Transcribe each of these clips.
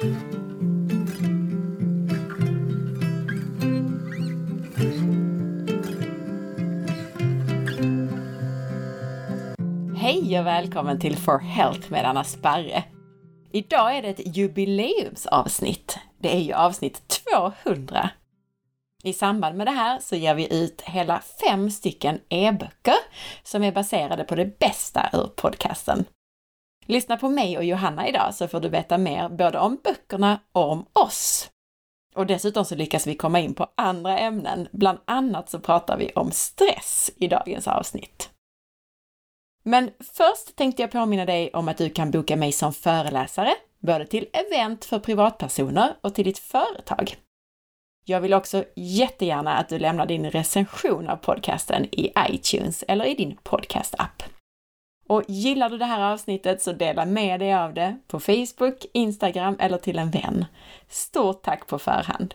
Hej och välkommen till For Health med Anna Sparre! Idag är det ett jubileumsavsnitt. Det är ju avsnitt 200. I samband med det här så ger vi ut hela fem stycken e-böcker som är baserade på det bästa ur podcasten. Lyssna på mig och Johanna idag så får du veta mer både om böckerna och om oss. Och dessutom så lyckas vi komma in på andra ämnen. Bland annat så pratar vi om stress i dagens avsnitt. Men först tänkte jag påminna dig om att du kan boka mig som föreläsare, både till event för privatpersoner och till ditt företag. Jag vill också jättegärna att du lämnar din recension av podcasten i iTunes eller i din podcastapp. Och gillar du det här avsnittet så dela med dig av det på Facebook, Instagram eller till en vän. Stort tack på förhand!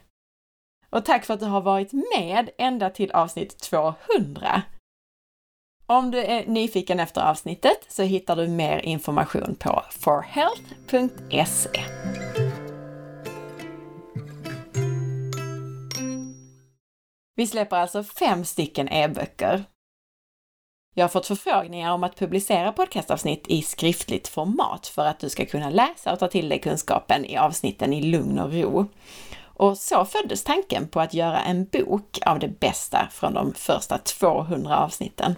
Och tack för att du har varit med ända till avsnitt 200! Om du är nyfiken efter avsnittet så hittar du mer information på forhealth.se. Vi släpper alltså fem stycken e-böcker. Jag har fått förfrågningar om att publicera podcastavsnitt i skriftligt format för att du ska kunna läsa och ta till dig kunskapen i avsnitten i lugn och ro. Och så föddes tanken på att göra en bok av det bästa från de första 200 avsnitten.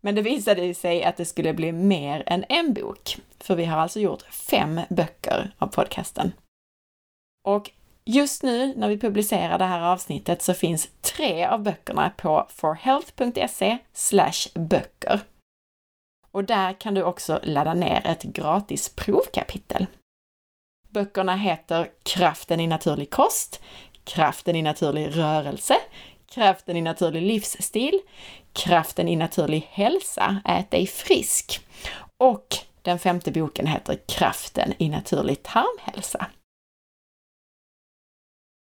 Men det visade sig att det skulle bli mer än en bok, för vi har alltså gjort fem böcker av podcasten. Och just nu när vi publicerar det här avsnittet så finns tre av böckerna på forhealth.se böcker. Och där kan du också ladda ner ett gratis provkapitel. Böckerna heter Kraften i naturlig kost, Kraften i naturlig rörelse, Kraften i naturlig livsstil, Kraften i naturlig hälsa, Ät dig frisk. Och den femte boken heter Kraften i naturlig tarmhälsa.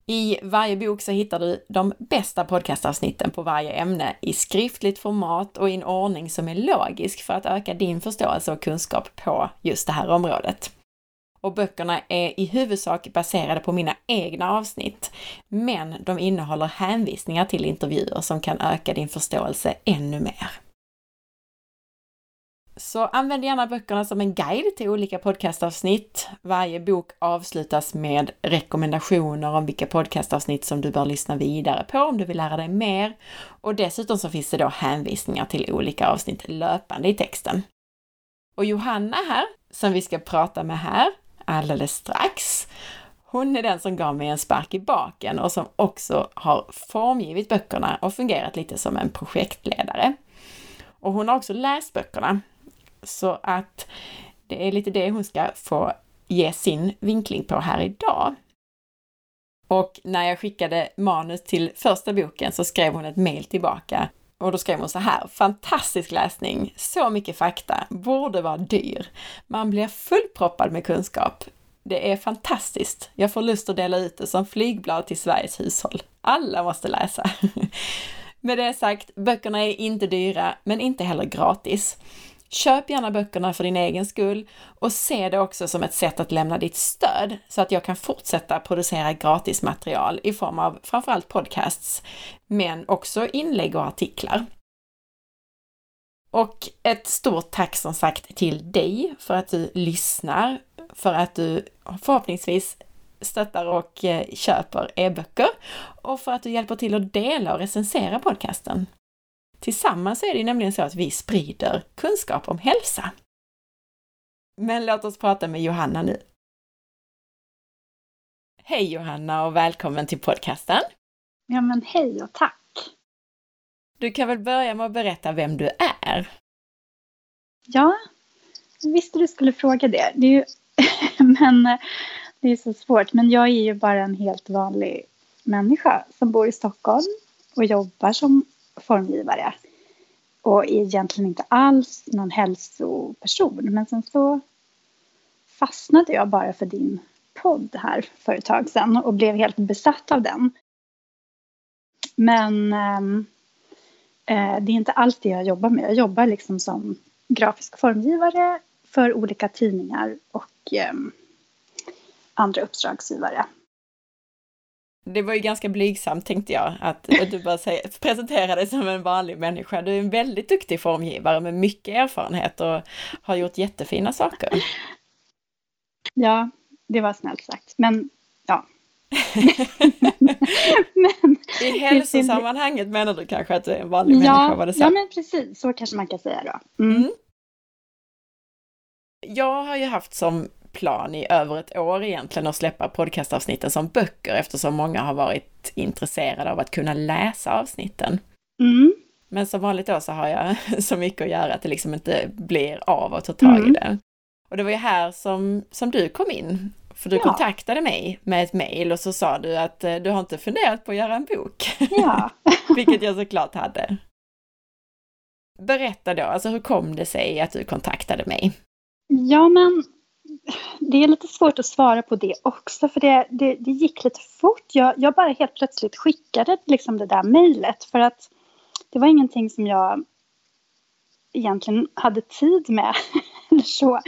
I varje bok så hittar du de bästa podcastavsnitten på varje ämne i skriftligt format och i en ordning som är logisk för att öka din förståelse och kunskap på just det här området och böckerna är i huvudsak baserade på mina egna avsnitt, men de innehåller hänvisningar till intervjuer som kan öka din förståelse ännu mer. Så använd gärna böckerna som en guide till olika podcastavsnitt. Varje bok avslutas med rekommendationer om vilka podcastavsnitt som du bör lyssna vidare på om du vill lära dig mer. Och dessutom så finns det då hänvisningar till olika avsnitt löpande i texten. Och Johanna här, som vi ska prata med här, alldeles strax. Hon är den som gav mig en spark i baken och som också har formgivit böckerna och fungerat lite som en projektledare. Och hon har också läst böckerna. Så att det är lite det hon ska få ge sin vinkling på här idag. Och när jag skickade manus till första boken så skrev hon ett mejl tillbaka och då skrev hon så här, fantastisk läsning, så mycket fakta, borde vara dyr. Man blir fullproppad med kunskap. Det är fantastiskt. Jag får lust att dela ut det som flygblad till Sveriges hushåll. Alla måste läsa. med det sagt, böckerna är inte dyra, men inte heller gratis. Köp gärna böckerna för din egen skull och se det också som ett sätt att lämna ditt stöd så att jag kan fortsätta producera gratismaterial i form av framförallt podcasts, men också inlägg och artiklar. Och ett stort tack som sagt till dig för att du lyssnar, för att du förhoppningsvis stöttar och eh, köper e-böcker och för att du hjälper till att dela och recensera podcasten. Tillsammans är det nämligen så att vi sprider kunskap om hälsa. Men låt oss prata med Johanna nu. Hej Johanna och välkommen till podcasten! Ja men hej och tack! Du kan väl börja med att berätta vem du är? Ja, visste du skulle fråga det. det är ju, men det är så svårt. Men jag är ju bara en helt vanlig människa som bor i Stockholm och jobbar som formgivare. Och är egentligen inte alls någon hälsoperson. Men sen så fastnade jag bara för din podd här för ett tag sedan och blev helt besatt av den. Men ehm, eh, det är inte alls det jag jobbar med. Jag jobbar liksom som grafisk formgivare för olika tidningar och eh, andra uppdragsgivare. Det var ju ganska blygsamt tänkte jag, att du bara säger, presentera dig som en vanlig människa. Du är en väldigt duktig formgivare med mycket erfarenhet och har gjort jättefina saker. Ja, det var snällt sagt. Men ja. men, I hälsosammanhanget menar du kanske att du är en vanlig ja, människa? Var det så? Ja, men precis. Så kanske man kan säga då. Mm. Mm. Jag har ju haft som plan i över ett år egentligen att släppa podcastavsnitten som böcker eftersom många har varit intresserade av att kunna läsa avsnitten. Mm. Men som vanligt då så har jag så mycket att göra att det liksom inte blir av att ta tag i mm. det. Och det var ju här som, som du kom in. För du ja. kontaktade mig med ett mejl och så sa du att eh, du har inte funderat på att göra en bok. Ja. Vilket jag såklart hade. Berätta då, alltså hur kom det sig att du kontaktade mig? Ja, men det är lite svårt att svara på det också för det, det, det gick lite fort. Jag, jag, bara helt plötsligt skickade liksom det där mejlet för att det var ingenting som jag egentligen hade tid med. eller så.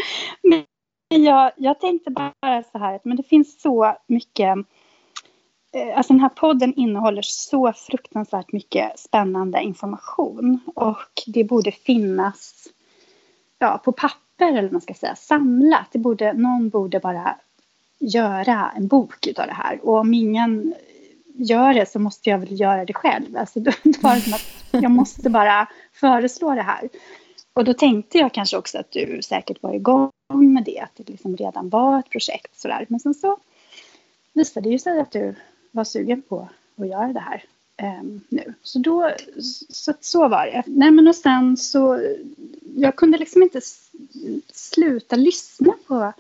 Men jag, jag tänkte bara så här att men det finns så mycket eh, Alltså den här podden innehåller så fruktansvärt mycket spännande information och det borde finnas ja, på papper papper eller man ska säga samlat. Det borde, någon borde bara göra en bok utav det här och om ingen gör det så måste jag väl göra det själv. Alltså då var det som att jag måste bara föreslå det här. Och då tänkte jag kanske också att du säkert var igång med det, att det liksom redan var ett projekt sådär. Men sen så visade det ju sig att du var sugen på att göra det här Ehm, nu. Så då, så, så var det. Nej men och sen så, jag kunde liksom inte sluta lyssna på,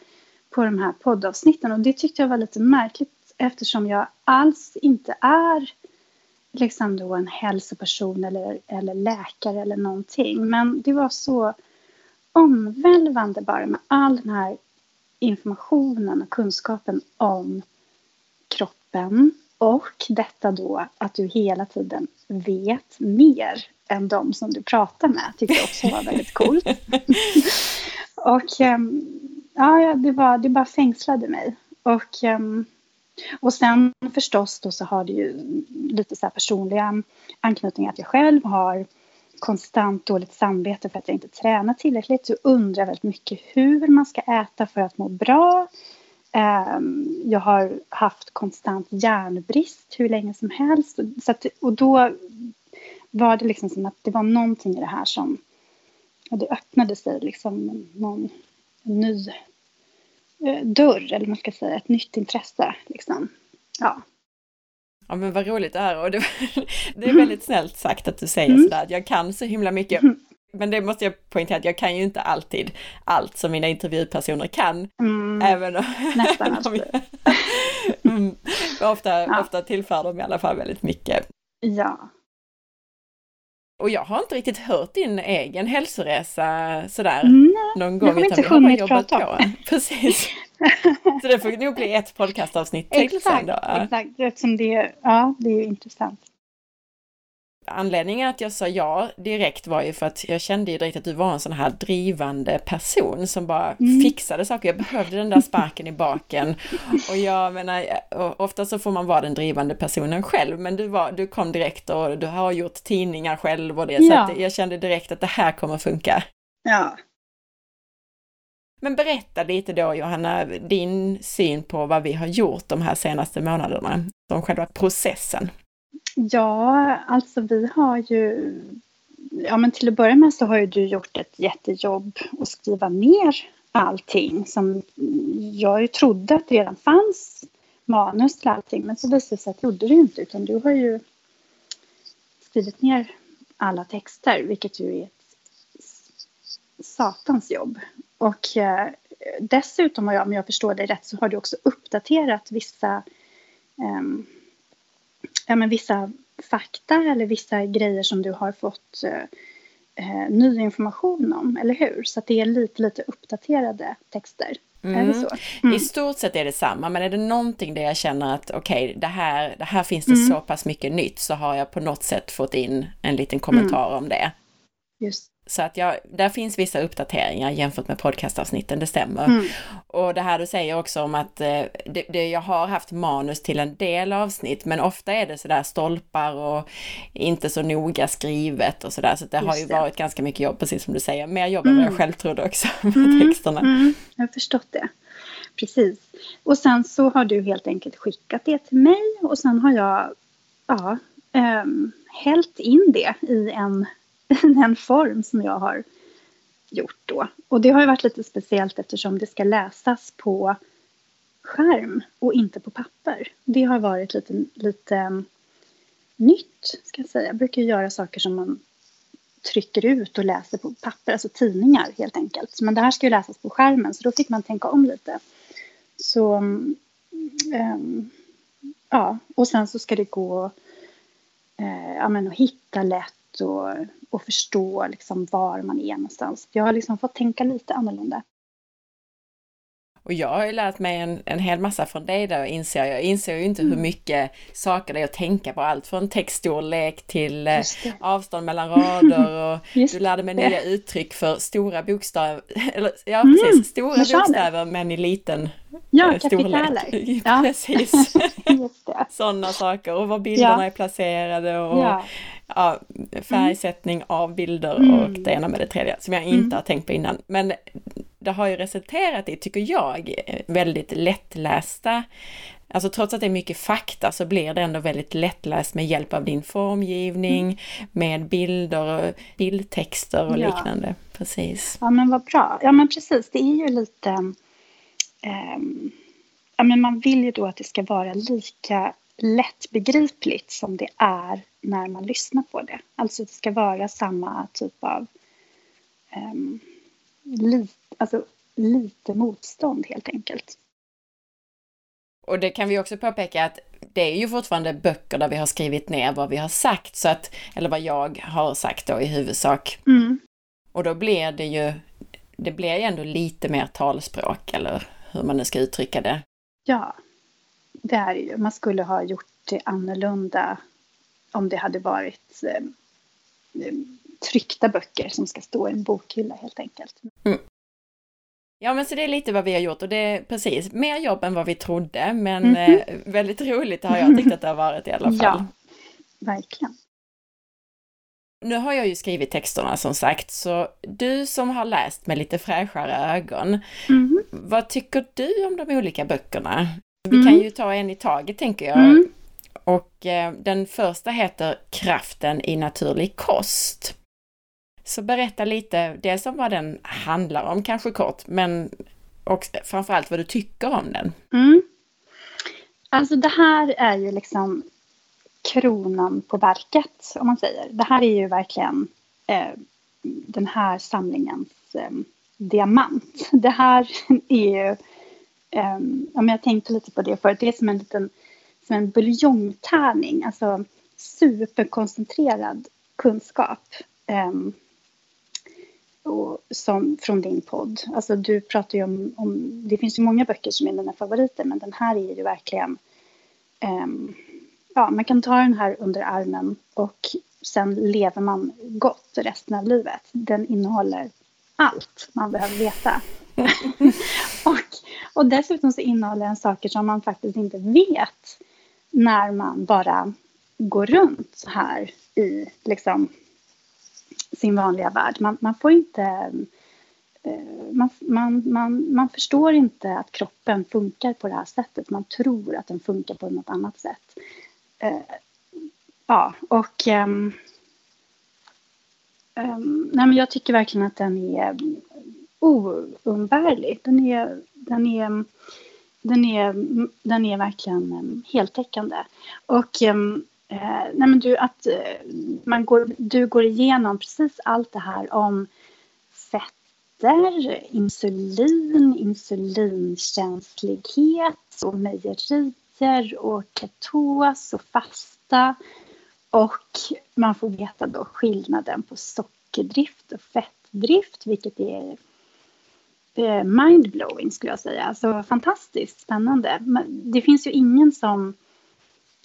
på de här poddavsnitten och det tyckte jag var lite märkligt eftersom jag alls inte är liksom då en hälsoperson eller, eller läkare eller någonting. Men det var så omvälvande bara med all den här informationen och kunskapen om kroppen och detta då att du hela tiden vet mer än de som du pratar med tyckte jag också var väldigt coolt. och um, ja, det, var, det bara fängslade mig. Och, um, och sen förstås då så har det ju lite så här personliga anknytningar att jag själv har konstant dåligt samvete för att jag inte tränar tillräckligt. Så undrar väldigt mycket hur man ska äta för att må bra. Ehm, jag har haft konstant järnbrist hur länge som helst. Så att, och då var det liksom som att det var någonting i det här som... det öppnade sig liksom någon ny eh, dörr, eller man ska säga, ett nytt intresse. Liksom. Ja. Ja men vad roligt det är och det, det är väldigt snällt sagt att du säger mm. sådär, att jag kan så himla mycket. Men det måste jag poängtera att jag kan ju inte alltid allt som mina intervjupersoner kan. Mm, även om, nästan alltid. mm, ofta, ja. ofta tillför de i alla fall väldigt mycket. Ja. Och jag har inte riktigt hört din egen hälsoresa sådär Nej, någon gång. Det har vi hunnit prata om. På. Precis. Så det får nog bli ett podcastavsnitt till sen då. Exakt, eftersom det, ja, det är intressant. Anledningen att jag sa ja direkt var ju för att jag kände ju direkt att du var en sån här drivande person som bara mm. fixade saker. Jag behövde den där sparken i baken. Och jag menar, ofta så får man vara den drivande personen själv, men du, var, du kom direkt och du har gjort tidningar själv och det, ja. så jag kände direkt att det här kommer funka. Ja. Men berätta lite då Johanna, din syn på vad vi har gjort de här senaste månaderna, om själva processen. Ja, alltså vi har ju... Ja, men till att börja med så har ju du gjort ett jättejobb att skriva ner allting som jag ju trodde att det redan fanns manus till allting. Men så visade det sig att det gjorde det inte, utan du har ju skrivit ner alla texter, vilket ju är ett satans jobb. Och eh, dessutom, om jag förstår dig rätt, så har du också uppdaterat vissa eh, ja, men vissa fakta eller vissa grejer som du har fått eh, eh, ny information om, eller hur? Så det är lite, lite uppdaterade texter. Mm. Mm. så? I stort sett är det samma, men är det någonting där jag känner att okej, okay, det, här, det här finns det mm. så pass mycket nytt så har jag på något sätt fått in en liten kommentar mm. om det. Just Så att jag, där finns vissa uppdateringar jämfört med podcastavsnitten, det stämmer. Mm. Och det här du säger också om att eh, det, det, jag har haft manus till en del avsnitt, men ofta är det sådär stolpar och inte så noga skrivet och sådär. Så det har ju det. varit ganska mycket jobb, precis som du säger. Mer jobb än vad jag Mm. själv trodde också med Mm, texterna. Mm, jag har förstått det. Precis. Och sen så har du helt enkelt skickat det till mig och sen har jag ja, um, hällt in det i en, den form som jag har gjort då. Och det har ju varit lite speciellt eftersom det ska läsas på skärm och inte på papper. Det har varit lite, lite mm, nytt, ska jag säga. Jag brukar göra saker som man trycker ut och läser på papper, alltså tidningar helt enkelt. Men det här ska ju läsas på skärmen så då fick man tänka om lite. Så, um, ja, och sen så ska det gå uh, ja, men att hitta lätt och, och förstå liksom var man är någonstans. Jag har liksom fått tänka lite annorlunda. Och jag har ju lärt mig en, en hel massa från dig där, inser jag. Jag inser ju inte hur Mm. mycket saker det är att tänka på. Allt från textstorlek till eh, avstånd mellan rader och du lärde mig det. nya uttryck för stora bokstäver, eller ja Mm, precis, stora bokstäver men i liten Ja, eh, storlek. Ja. Precis, sådana saker och var bilderna Ja. är placerade och Ja. Ja, färgsättning av bilder Mm. och det ena med det tredje som jag inte Mm. har tänkt på innan. Men det har ju resulterat i, tycker jag, väldigt lättlästa Alltså trots att det är mycket fakta så blir det ändå väldigt lättläst med hjälp av din formgivning, med bilder och bildtexter och Ja. liknande. Precis. Ja, men vad bra. Ja, men precis. Det är ju lite... ehm, ja, men man vill ju då att det ska vara lika lättbegripligt som det är när man lyssnar på det. Alltså det ska vara samma typ av... Um, li, alltså, lite motstånd helt enkelt. Och det kan vi också påpeka att det är ju fortfarande böcker där vi har skrivit ner vad vi har sagt, så att, eller vad jag har sagt då i huvudsak. Mm. Och då blir det ju, det blir ju ändå lite mer talspråk, eller hur man nu ska uttrycka det. Ja, det är ju. Man skulle ha gjort det annorlunda om det hade varit eh, eh, tryckta böcker som ska stå i en bokhylla helt enkelt. Ja, men så det är lite vad vi har gjort och det är precis mer jobb än vad vi trodde, men Mhm. eh, väldigt roligt har jag tyckt att det har varit i alla fall. Ja, verkligen. Nu har jag ju skrivit texterna som sagt, så du som har läst med lite fräschare ögon, Mhm. vad tycker du om de olika böckerna? Vi Mm. kan ju ta en i taget tänker jag. Mm. Och eh, den första heter Kraften i naturlig kost. Så berätta lite, dels om vad den handlar om, kanske kort, men och framförallt vad du tycker om den. Mm. Alltså det här är ju liksom kronan på verket om man säger. Det här är ju verkligen eh, den här samlingens eh, diamant. Det här är ju, Um, ja, men jag tänkte lite på det förut, det är som en liten som en buljongtärning, alltså superkoncentrerad kunskap. Um, och som, från din podd. Alltså du pratar ju om, om, det finns ju många böcker som är dina favoriter men den här är ju verkligen, Um, ja man kan ta den här under armen och sen lever man gott resten av livet. Den innehåller allt man behöver veta. och, och dessutom så innehåller den saker som man faktiskt inte vet när man bara går runt så här i liksom sin vanliga värld. Man, man får inte... Eh, man, man, man, man förstår inte att kroppen funkar på det här sättet. Man tror att den funkar på något annat sätt. Eh, ja, och... Um, nej, men jag tycker verkligen att den är oumbärlig. Den är, den är, den är, den är verkligen eh, heltäckande. Och eh, eh, nej, men du, att eh, man går, du går igenom precis allt det här om fetter, insulin, insulinkänslighet och mejerier och ketos och fasta. Och man får veta då skillnaden på sockerdrift och fettdrift, vilket är Eh, mindblowing skulle jag säga. Alltså fantastiskt spännande. Men det finns ju ingen som...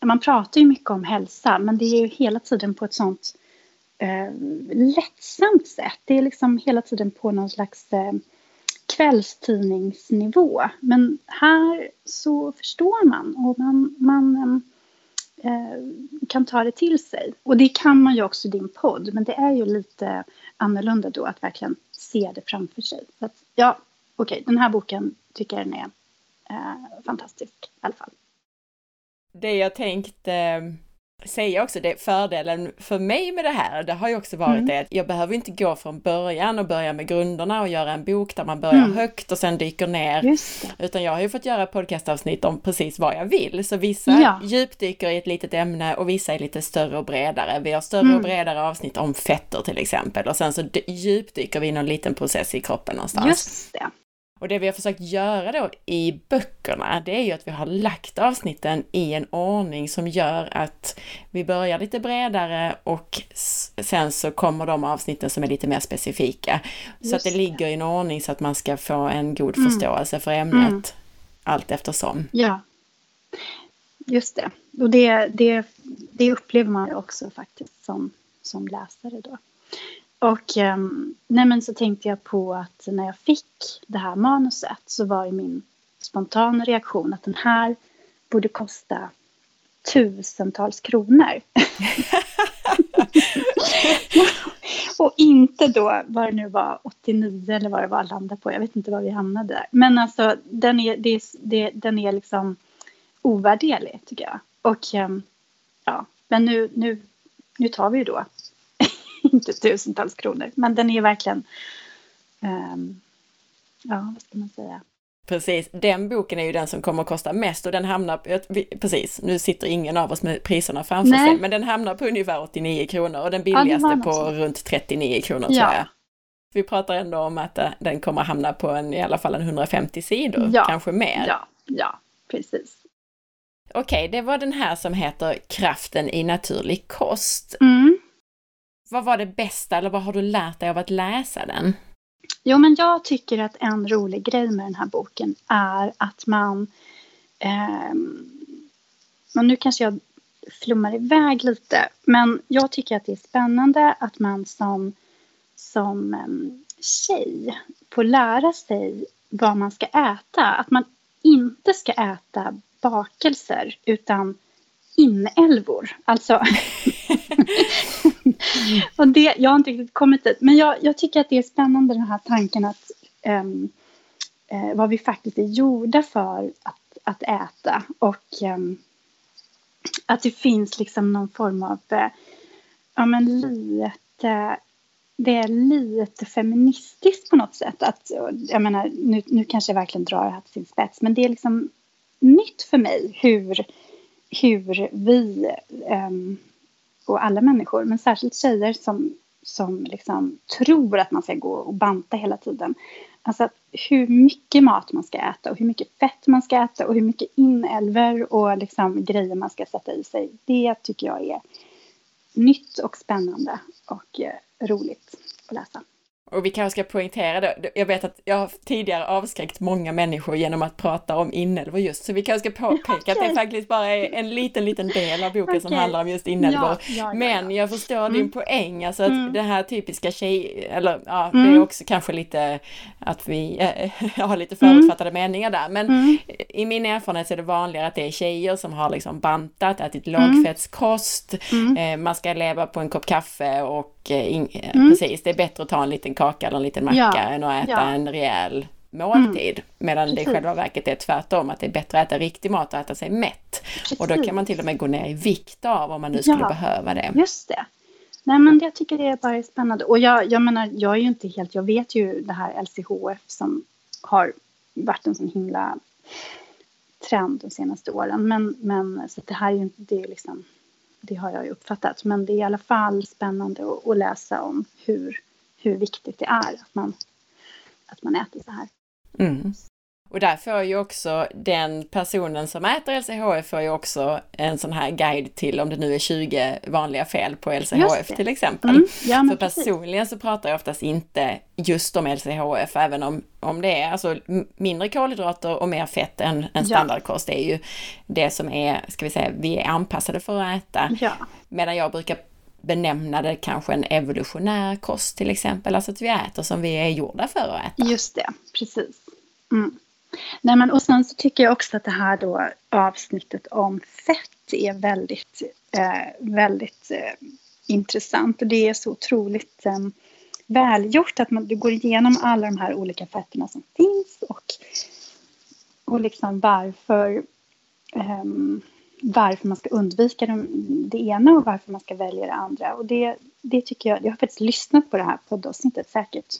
Man pratar ju mycket om hälsa, men det är ju hela tiden på ett sånt eh, lättsamt sätt. Det är liksom hela tiden på någon slags eh, kvällstidningsnivå. Men här så förstår man och man, man eh, eh kan ta det till sig. Och det kan man ju också i din podd, men det är ju lite annorlunda då att verkligen se det framför sig. Så att, ja, okej, okay, den här boken tycker jag den är eh, fantastisk i alla fall. Det jag tänkte säga också det, fördelen för mig med det här, det har ju också varit mm. det att jag behöver inte gå från början och börja med grunderna och göra en bok där man börjar mm. högt och sen dyker ner. Utan jag har ju fått göra podcastavsnitt om precis vad jag vill. Så vissa ja. djupdyker i ett litet ämne och vissa är lite större och bredare. Vi har större mm. och bredare avsnitt om fetter till exempel och sen så djupdyker vi i någon liten process i kroppen någonstans. Just det. Och det vi har försökt göra då i böckerna, det är ju att vi har lagt avsnitten i en ordning som gör att vi börjar lite bredare och sen så kommer de avsnitten som är lite mer specifika. Just så att det ligger i en ordning så att man ska få en god mm. förståelse för ämnet mm. allt eftersom. Ja, just det. Och det, det, det upplever man också faktiskt som, som läsare då. Och um, nej så tänkte jag på att när jag fick det här manuset så var ju min spontana reaktion att den här borde kosta tusentals kronor. och inte då vad det nu var 89 eller vad det var landade på. Jag vet inte var vi hamnade där. Men alltså den är, det, det, den är liksom ovärderlig tycker jag. Och um, ja, men nu, nu, nu tar vi ju då inte tusentals kronor. Men den är verkligen, um, ja vad ska man säga. Precis, den boken är ju den som kommer att kosta mest och den hamnar, precis, nu sitter ingen av oss med priserna framför Nej. sig, men den hamnar på ungefär 89 kronor och den billigaste ja, på så. runt 39 kronor ja. tror jag. Vi pratar ändå om att eh, den kommer att hamna på en, i alla fall en 150 sidor, ja. kanske mer. Ja, ja, precis. Okej, det var den här som heter Kraften i naturlig kost. Mm. Vad var det bästa eller vad har du lärt dig av att läsa den? Jo, men jag tycker att en rolig grej med den här boken är att man... Eh, nu kanske jag flummar iväg lite, men jag tycker att det är spännande att man som, som eh, tjej får lära sig vad man ska äta. Att man inte ska äta bakelser utan inälvor. Alltså och det, jag har inte riktigt kommit dit. Men jag, jag, tycker att det är spännande den här tanken att um, uh, vad vi faktiskt är gjorda för att, att äta. Och um, att det finns liksom någon form av, uh, ja men lite, det är lite feministiskt på något sätt. Att, jag menar, nu, nu kanske jag verkligen drar det här till sin spets. Men det är liksom nytt för mig hur, hur vi um, och alla människor, men särskilt tjejer som, som liksom tror att man ska gå och banta hela tiden. Alltså hur mycket mat man ska äta och hur mycket fett man ska äta och hur mycket inälvor och liksom grejer man ska sätta i sig. Det tycker jag är nytt och spännande och eh, roligt att läsa. Och vi kanske ska poängtera det. Jag vet att jag har tidigare avskräckt många människor genom att prata om inälvor just, så vi kanske ska påpeka okay. att det faktiskt bara är en liten, liten del av boken okay. som handlar om just inälvor. Ja, ja, ja, Men jag förstår mm. din poäng, alltså att mm. det här typiska tjej, eller ja, mm. det är också kanske lite att vi äh, har lite förutfattade mm. meningar där. Men mm. i min erfarenhet så är det vanligare att det är tjejer som har liksom bantat, ätit mm. lågfettskost, eh, man ska leva på en kopp kaffe och Eh, in, eh, mm. precis, det är bättre att ta en liten kaka eller en liten macka ja. än att äta ja. en rejäl måltid. Mm. Medan Precis. det i själva verket är tvärtom, att det är bättre att äta riktig mat och äta sig mätt. Precis. Och då kan man till och med gå ner i vikt av om man nu skulle ja. behöva det. Just det. Nej men jag tycker det är bara spännande. Och jag, jag menar, jag är ju inte helt, jag vet ju det här LCHF som har varit en sån himla trend de senaste åren. Men, men så det här är ju inte, det är liksom det har jag ju uppfattat. Men det är i alla fall spännande att, att läsa om hur, hur viktigt det är att man, att man äter så här. Mm. Och där får ju också den personen som äter LCHF får ju också en sån här guide till om det nu är 20 vanliga fel på LCHF till exempel. Mm, ja, För personligen så pratar jag oftast inte just om LCHF, även om, om det är alltså mindre kolhydrater och mer fett än, än standardkost. Det är ju det som är, ska vi säga, vi är anpassade för att äta. Ja. Medan jag brukar benämna det kanske en evolutionär kost till exempel, alltså att vi äter som vi är gjorda för att äta. Just det, precis. Mm. Nej, men, och sen så tycker jag också att det här då avsnittet om fett är väldigt, eh, väldigt eh, intressant och det är så otroligt eh, välgjort att man, du går igenom alla de här olika fetterna som finns och, och liksom varför eh, varför man ska undvika det ena och varför man ska välja det andra. Och det, det tycker jag, jag har faktiskt lyssnat på det här poddavsnittet säkert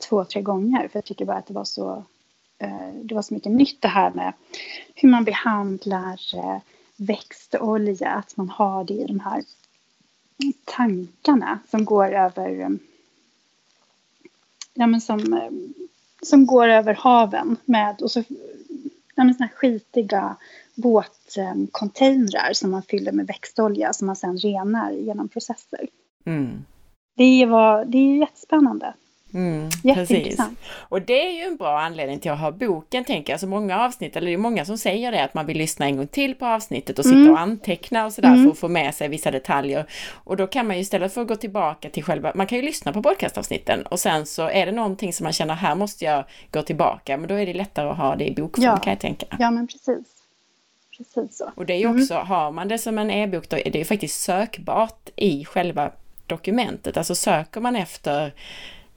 två, tre gånger för jag tycker bara att det var så, det var så mycket nytt det här med hur man behandlar eh, växtolja, att man har det i de här tankarna som går över eh, ja, men som, som går över haven med och så ja, men såna skitiga båtcontainrar som man fyller med växtolja som man sen renar genom processer. Mm. Det, var, det är jättespännande. Mm, precis. Och det är ju en bra anledning till att ha boken, tänker jag. Så många avsnitt, eller det är många som säger det, att man vill lyssna en gång till på avsnittet och sitta mm. och anteckna och sådär mm. för att få med sig vissa detaljer. Och då kan man ju istället för att gå tillbaka till själva, man kan ju lyssna på podcastavsnitten och sen så är det någonting som man känner, här måste jag gå tillbaka, men då är det lättare att ha det i bokform ja. kan jag tänka. Ja, men precis. Precis så. Och det är ju mm. också, mm. har man det som en e-bok då är det ju faktiskt sökbart i själva dokumentet. Alltså söker man efter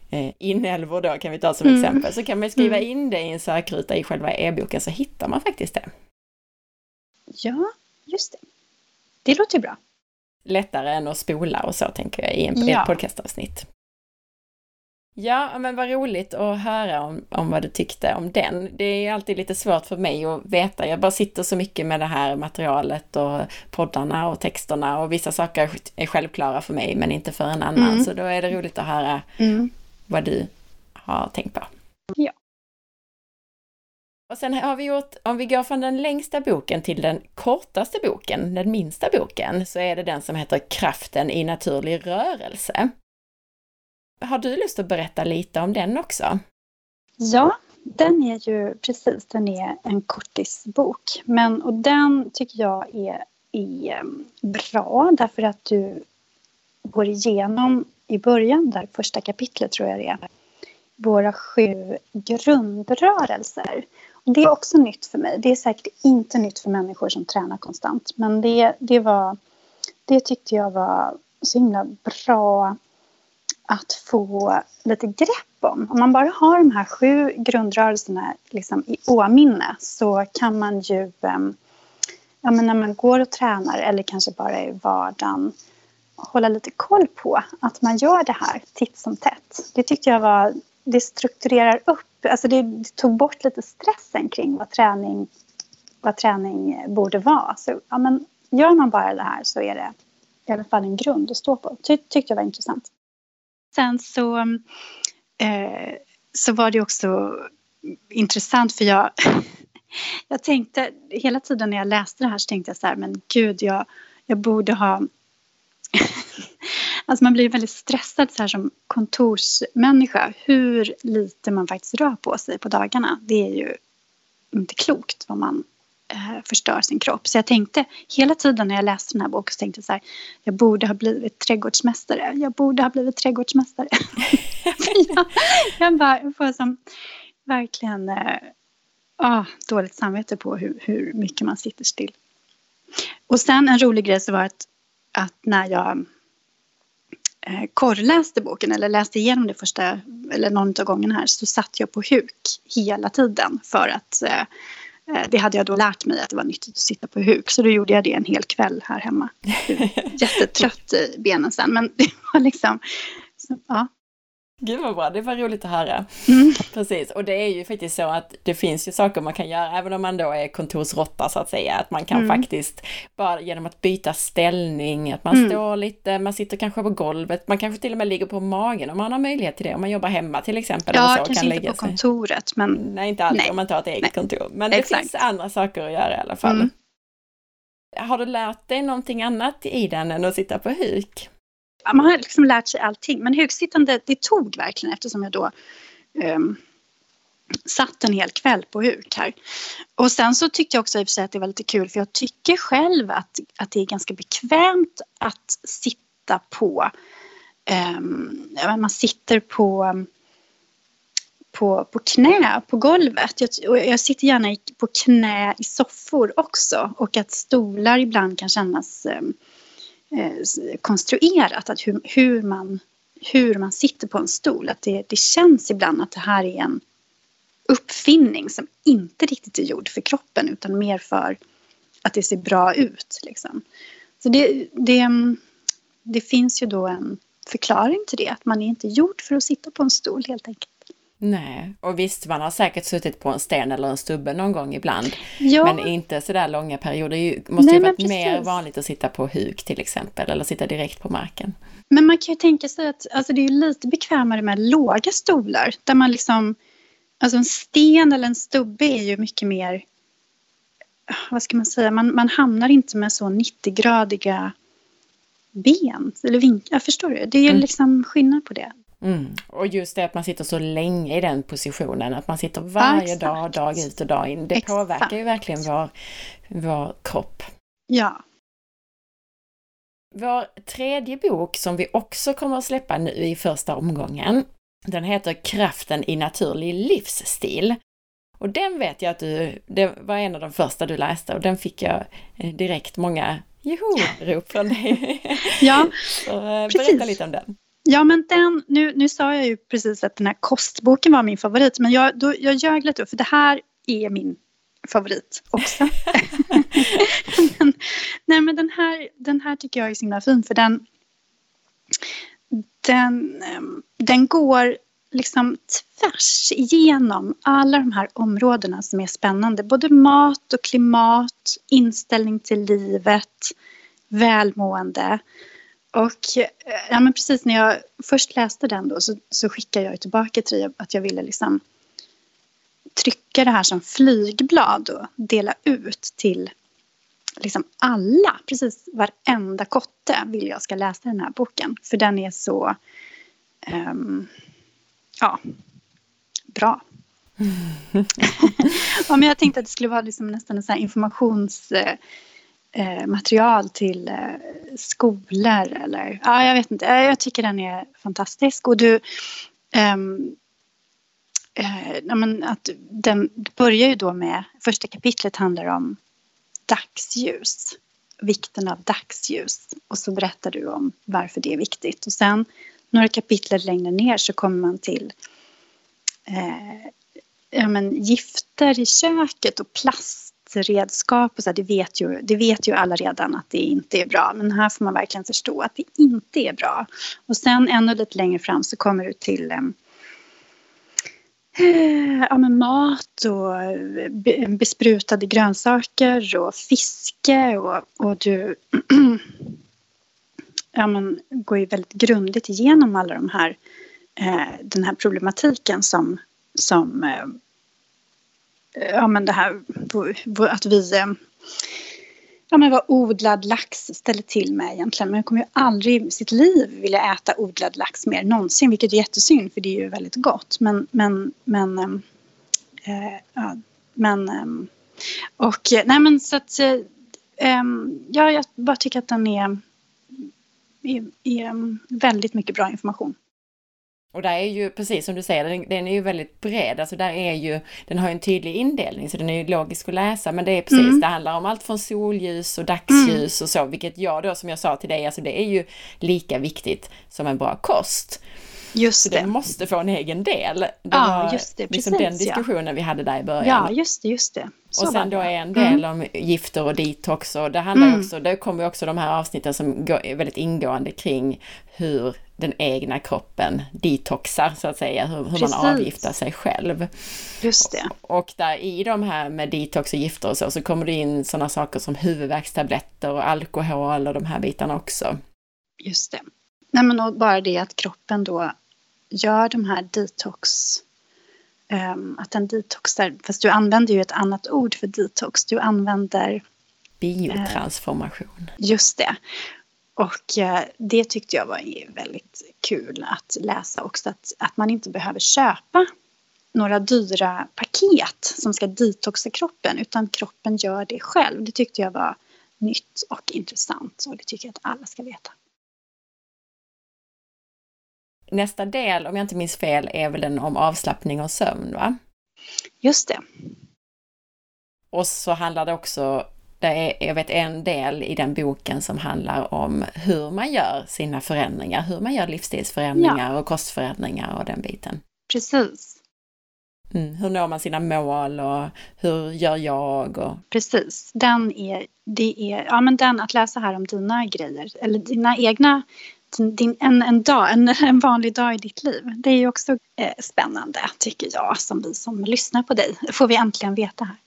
eh, inälvor då kan vi ta som mm. exempel, så kan man skriva mm. in det i en sökruta i själva e-boken så hittar man faktiskt det. Ja, just det. Det låter bra. Lättare än att spola och så tänker jag i en, ja. ett podcastavsnitt. Ja, men vad roligt att höra om, om vad du tyckte om den. Det är alltid lite svårt för mig att veta. Jag bara sitter så mycket med det här materialet och poddarna och texterna och vissa saker är självklara för mig men inte för en annan. Mm. Så då är det roligt att höra mm. Vad du har tänkt på. Ja. Och sen har vi gjort, om vi går från den längsta boken till den kortaste boken, den minsta boken, så är det den som heter Kraften i naturlig rörelse. Har du lust att berätta lite om den också? Ja, den är ju precis, den är en kortisbok. Men, och den tycker jag är, är ehm, bra därför att du går igenom i början, där första kapitlet tror jag det är, våra sju grundrörelser. Och det är också nytt för mig. Det är säkert inte nytt för människor som tränar konstant. Men det, det, var, det tyckte jag var så himla bra att få lite grepp om. Om man bara har de här sju grundrörelserna liksom i åminne så kan man ju, ehm, ja, men när man går och tränar eller kanske bara i vardagen, hålla lite koll på att man gör det här titt som tätt. Det tyckte jag var, det strukturerar upp, alltså det, det tog bort lite stressen kring vad träning, vad träning borde vara. Så ja, men gör man bara det här så är det i alla fall en grund att stå på. Ty, tyckte jag var intressant. Sen så, eh, så var det också intressant för jag, jag tänkte hela tiden när jag läste det här så tänkte jag så här, men gud, jag, jag borde ha Alltså man blir väldigt stressad så här som kontorsmänniska. Hur lite man faktiskt rör på sig på dagarna. Det är ju inte klokt vad man eh, förstör sin kropp. Så jag tänkte hela tiden när jag läste den här boken så tänkte jag så här, jag borde ha blivit trädgårdsmästare. Jag borde ha blivit trädgårdsmästare. jag, jag bara får som verkligen eh, ah, dåligt samvete på hur, hur mycket man sitter still. Och sen en rolig grej så var att, att när jag eh, korrläste boken eller läste igenom det första eller någon av gångerna här så satt jag på huk hela tiden för att eh, eh det hade jag då lärt mig att det var nyttigt att sitta på huk. Så då gjorde jag det en hel kväll här hemma. Jättetrött i benen sen. Men det var liksom... Så, ja. Gud vad bra, det var roligt att höra. Mm. Precis, och det är ju faktiskt så att det finns ju saker man kan göra, även om man då är kontorsrotta så att säga, att man kan mm. faktiskt bara genom att byta ställning, att man mm. står lite, man sitter kanske på golvet, man kanske till och med ligger på magen om man har möjlighet till det, om man jobbar hemma till exempel. Ja, så, kanske kan inte på kontoret, men... Nej, inte alltid om man tar ett eget nej. kontor, men det Exakt. finns andra saker att göra i alla fall. Mm. Har du lärt dig någonting annat i den än att sitta på huk? Man har liksom lärt sig allting. Men högsittande, det tog verkligen eftersom jag då um, satt en hel kväll på huk här. Och sen så tyckte jag också i och för sig att det var lite kul för jag tycker själv att, att det är ganska bekvämt att sitta på um, man sitter på på, på knä på golvet. Jag, och jag sitter gärna på knä i soffor också och att stolar ibland kan kännas um, Eh, konstruerat. Att hur, hur, man, hur man sitter på en stol. Att det, det känns ibland att det här är en uppfinning som inte riktigt är gjord för kroppen utan mer för att det ser bra ut. Liksom. Så det, det, det finns ju då en förklaring till det, att man är inte gjord för att sitta på en stol helt enkelt. Nej, och visst man har säkert suttit på en sten eller en stubbe någon gång ibland. Ja. Men inte sådär långa perioder. Det måste Nej, ju varit mer vanligt att sitta på huk till exempel eller sitta direkt på marken. Men man kan ju tänka sig att alltså det är lite bekvämare med låga stolar. Där man liksom, alltså en sten eller en stubbe är ju mycket mer, vad ska man säga, man, man hamnar inte med så 90-gradiga ben. Eller vink, jag förstår du? Det är Mm. liksom skillnad på det. Mm. Och just det att man sitter så länge i den positionen, att man sitter varje exakt. dag, dag ut och dag in. Det Exakt. påverkar ju verkligen vår, vår kropp. Ja. Vår tredje bok som vi också kommer att släppa nu i första omgången, den heter Kraften i naturlig livsstil. Och den vet jag att du, det var en av de första du läste och den fick jag eh, direkt många joho-rop från dig. Ja, Så eh, berätta lite om den. Ja, men den, nu, nu sa jag ju precis att den här kostboken var min favorit, men jag, då, jag ljög lite, för det här är min favorit också. men, nej, men den här, den här tycker jag är så himla fin, för den, den, ehm, den går liksom tvärs igenom alla de här områdena som är spännande. Både mat och klimat, inställning till livet, välmående. Och eh, ja, men precis när jag först läste den då så, så skickade jag tillbaka till dig att jag ville liksom trycka det här som flygblad och dela ut till liksom alla, precis varenda kotte vill jag ska läsa den här boken. För den är så ehm, ja, bra. ja, men jag tänkte att det skulle vara liksom nästan en sån informations eh, Eh, material till eh, skolor eller ja, jag vet inte. Eh, jag tycker den är fantastisk och du ehm, eh, ja, men att den börjar ju då med första kapitlet handlar om dagsljus. Vikten av dagsljus. Och så berättar du om varför det är viktigt. Och sen några kapitel längre ner så kommer man till eh, ja, men gifter i köket och plast redskap Och så här, det, vet ju, det vet ju alla redan att det inte är bra. Men här får man verkligen förstå att det inte är bra. Och sen ännu lite längre fram så kommer du till eh, eh, ja, men mat och eh, besprutade grönsaker och fiske och, och du ja, men, går ju väldigt grundligt igenom alla de här eh, den här problematiken som, som eh, ja, men det här att vi eh, ja, men vad odlad lax ställer till med egentligen. Men jag kommer ju aldrig i sitt liv vilja äta odlad lax mer någonsin, vilket är jättesynd för det är ju väldigt gott. Men, men, men, äh, ja, men, äh, och nej men så att, äh, ja, jag bara tycker att den är, är, är väldigt mycket bra information. Och där är ju, precis som du säger, den, den är ju väldigt bred. Alltså där är ju, den har ju en tydlig indelning så den är ju logisk att läsa. Men det är precis, Mm. det handlar om allt från solljus och dagsljus och så. Vilket jag då, som jag sa till dig, alltså det är ju lika viktigt som en bra kost. Just Så det. den måste få en egen del. Det Ja, var just det, liksom precis, den ja. diskussionen vi hade där i början. Ja, just det, just det. Så och sen då är en del om gifter och detox och det handlar Mm. också, det kommer också de här avsnitten som är väldigt ingående kring hur den egna kroppen detoxar så att säga, hur, hur man avgiftar sig själv. Just det. Och där i de här med detox och gifter och så, så kommer det in sådana saker som huvudvärkstabletter och alkohol och de här bitarna också. Just det. Nej, men och bara det att kroppen då gör de här detox... ehm, att den detoxar. Fast du använder ju ett annat ord för detox. Du använder Biotransformation. just det. Och eh, det tyckte jag var väldigt kul att läsa också. Att, att man inte behöver köpa några dyra paket som ska detoxa kroppen utan kroppen gör det själv. Det tyckte jag var nytt och intressant och det tycker jag att alla ska veta. Nästa del, om jag inte minns fel, är väl den om avslappning och sömn, va? Just det. Och så handlar det också, det är, jag vet en del i den boken som handlar om hur man gör sina förändringar, hur man gör livsstilsförändringar ja. och kostförändringar och den biten. Precis. Mm, hur når man sina mål och hur gör jag? Och... Precis, den är, det är, ja men den att läsa här om dina grejer, eller dina egna din, en, en, dag, en, en vanlig dag i ditt liv. Det är ju också eh, spännande tycker jag som vi som lyssnar på dig. får vi äntligen veta här.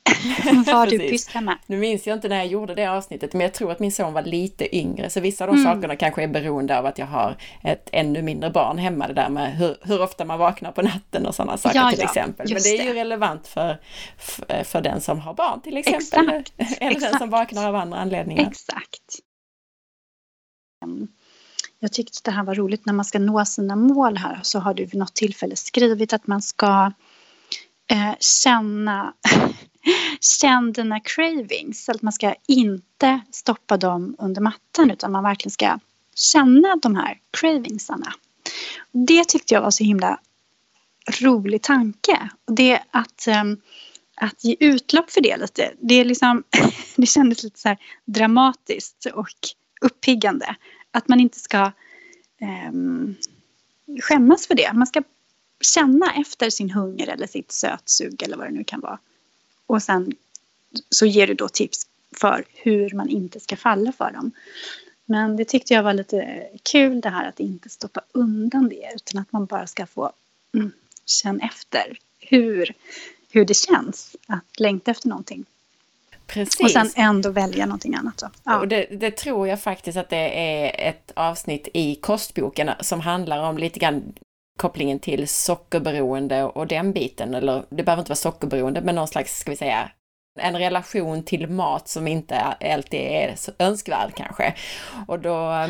Vad du pysslar med. Nu minns jag inte när jag gjorde det avsnittet men jag tror att min son var lite yngre så vissa av de mm. sakerna kanske är beroende av att jag har ett ännu mindre barn hemma. Det där med hur, hur ofta man vaknar på natten och sådana saker ja, till ja, exempel. Men det är ju relevant för, för, för, den som har barn till exempel. Exakt. Eller Exakt. den som vaknar av andra anledningar. Exakt. Jag tyckte det här var roligt när man ska nå sina mål här så har du vid något tillfälle skrivit att man ska eh, känna känn dina cravings. Att man ska inte stoppa dem under mattan utan man verkligen ska känna de här cravingsarna. Det tyckte jag var så himla rolig tanke. Det att, eh, att ge utlopp för det lite, det, är liksom, det kändes lite så här dramatiskt och uppiggande att man inte ska eh, skämmas för det. Man ska känna efter sin hunger eller sitt sötsug eller vad det nu kan vara. Och sen så ger du då tips för hur man inte ska falla för dem. Men det tyckte jag var lite kul det här att inte stoppa undan det utan att man bara ska få mm, känna efter hur, hur det känns att längta efter någonting. Precis. Och sen ändå välja någonting annat. Ja. Och det, det, tror jag faktiskt att det är ett avsnitt i kostboken som handlar om lite grann kopplingen till sockerberoende och den biten, eller det behöver inte vara sockerberoende, men någon slags, ska vi säga, en relation till mat som inte alltid är så önskvärd kanske. Och då, ah.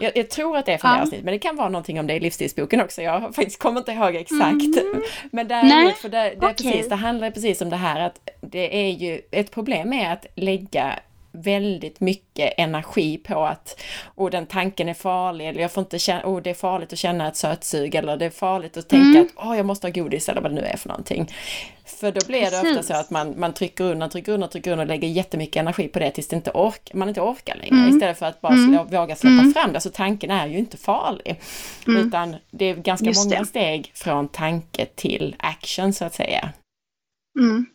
jag, jag, tror att det är för ah. avsnitt, men det kan vara någonting om det i livsstilsboken också. Jag faktiskt kommer inte ihåg exakt. Mm. Men däremot, för det, det, okay. precis, det handlar precis om det här att det är ju, ett problem är att lägga väldigt mycket energi på att oh, den tanken är farlig eller jag får inte känna, oh, det är farligt att känna ett sötsug eller det är farligt att tänka mm. att oh, jag måste ha godis eller vad det nu är för någonting. För då blir det ofta så att man, man trycker undan, trycker undan, trycker undan och lägger jättemycket energi på det tills det inte ork, man inte orkar längre. Mm. Istället för att bara mm. slå, våga släppa mm. fram det. Så tanken är ju inte farlig. Mm. Utan det är ganska Just många det. steg från tanke till action så att säga. Mm.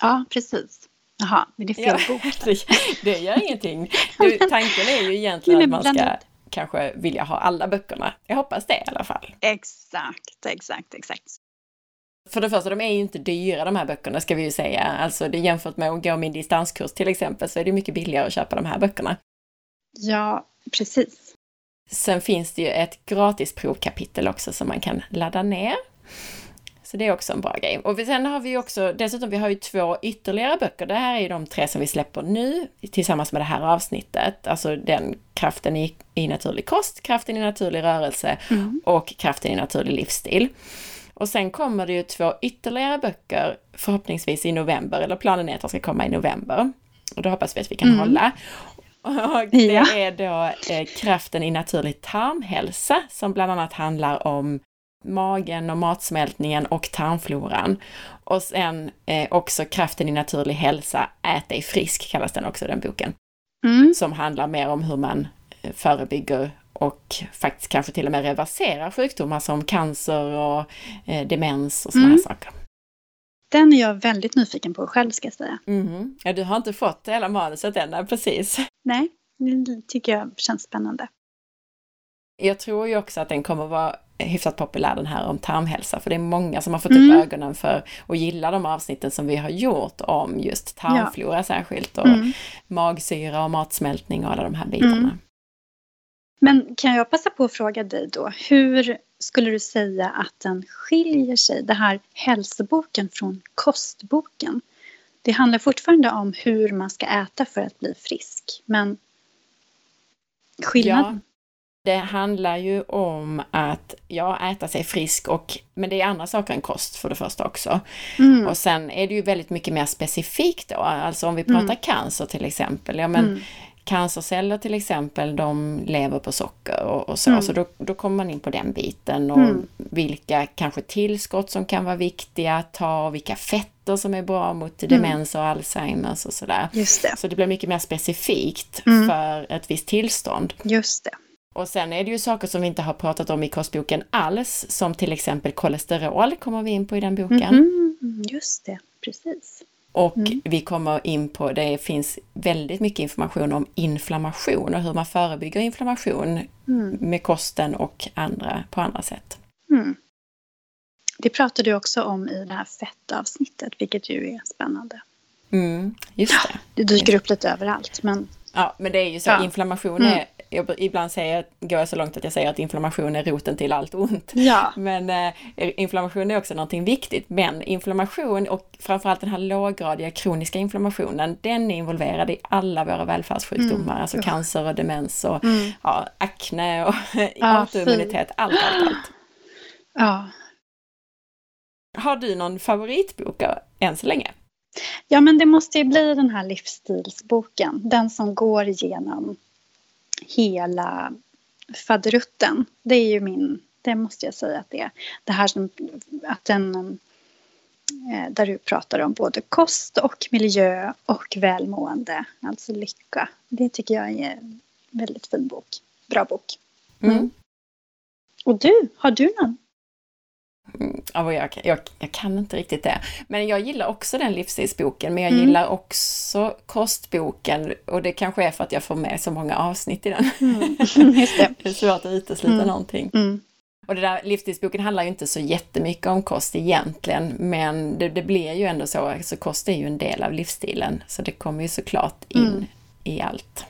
Ja, precis. Jaha, men det är fel ja, bok. det, det gör ingenting. Du, tanken är ju egentligen att man ska kanske vilja ha alla böckerna. Jag hoppas det i alla fall. Exakt, exakt, exakt. För det första, de är ju inte dyra de här böckerna ska vi ju säga. Alltså det jämfört med att gå min distanskurs till exempel så är det mycket billigare att köpa de här böckerna. Ja, precis. Sen finns det ju ett gratis provkapitel också som man kan ladda ner. Så det är också en bra grej. Och sen har vi också, dessutom vi har ju två ytterligare böcker. Det här är ju de tre som vi släpper nu tillsammans med det här avsnittet. Alltså den kraften i, i naturlig kost, kraften i naturlig rörelse mm. och kraften i naturlig livsstil. Och sen kommer det ju två ytterligare böcker förhoppningsvis i november, eller planen är att de ska komma i november. Och då hoppas vi att vi kan mm. hålla. Och det ja. är då eh, kraften i naturlig tarmhälsa som bland annat handlar om magen och matsmältningen och tarmfloran. Och sen eh, också kraften i naturlig hälsa, ät dig frisk kallas den också den boken. Mm. Som handlar mer om hur man eh, förebygger och faktiskt kanske till och med reverserar sjukdomar som cancer och eh, demens och sådana mm. saker. Den är jag väldigt nyfiken på själv ska jag säga. Mm. Ja, du har inte fått hela manuset än, precis. Nej, det tycker jag känns spännande. Jag tror ju också att den kommer vara hyfsat populär den här om tarmhälsa, för det är många som har fått mm. upp ögonen för och gillar de avsnitten som vi har gjort om just tarmflora ja. särskilt och mm. magsyra och matsmältning och alla de här bitarna. Mm. Men kan jag passa på att fråga dig då, hur skulle du säga att den skiljer sig, det här hälsoboken från kostboken? Det handlar fortfarande om hur man ska äta för att bli frisk, men skillnaden? Det handlar ju om att, ja, äta sig frisk och, men det är andra saker än kost för det första också. Mm. Och sen är det ju väldigt mycket mer specifikt då, alltså om vi pratar Mm. cancer till exempel, ja men Mm. cancerceller till exempel, de lever på socker och, och så, Mm. så då, då kommer man in på den biten och Mm. vilka kanske tillskott som kan vara viktiga att ta, vilka fetter som är bra mot Mm. demens och Alzheimers och sådär. Just det. Så det blir mycket mer specifikt Mm. för ett visst tillstånd. Just det. Och sen är det ju saker som vi inte har pratat om i kostboken alls, som till exempel kolesterol kommer vi in på i den boken. Mhm. Just det, precis. Och Mm. vi kommer in på, det finns väldigt mycket information om inflammation och hur man förebygger inflammation Mm. med kosten och andra, på andra sätt. Mm. Det pratade du också om i det här fettavsnittet, vilket ju är spännande. Mm, just det. Det dyker upp lite överallt, men Ja, men det är ju så, Ja. inflammation Mm. är, jag, ibland säger går jag så långt att jag säger att inflammation är roten till allt ont. ja. Men eh, inflammation är också någonting viktigt. Men inflammation och framförallt den här låggradiga kroniska inflammationen, den är involverad i alla våra välfärdssjukdomar, Mm. alltså Ja. cancer och demens och Mm. ja, akne och Ja, autoimmunitet, allt, allt, allt. ja. Har du någon favoritbok än så länge? Ja, men det måste ju bli den här livsstilsboken. Den som går igenom hela faderutten. Det är ju min, det måste jag säga att det är. Det här som, att den, eh, där du pratar om både kost och miljö och välmående, alltså lycka. Det tycker jag är en väldigt fin bok. Bra bok. Mm. Mm. Och du, har du någon? Ja, jag, jag, jag kan inte riktigt det. Men jag gillar också den livsstilsboken, men jag Mm. gillar också kostboken. Och det kanske är för att jag får med så många avsnitt i den. Mm. Det. Det är svårt att utesluta Mm. någonting. Mm. Och det där livsstilsboken handlar ju inte så jättemycket om kost egentligen, men det, det blir ju ändå så, alltså kost är ju en del av livsstilen, så det kommer ju såklart in Mm. i allt.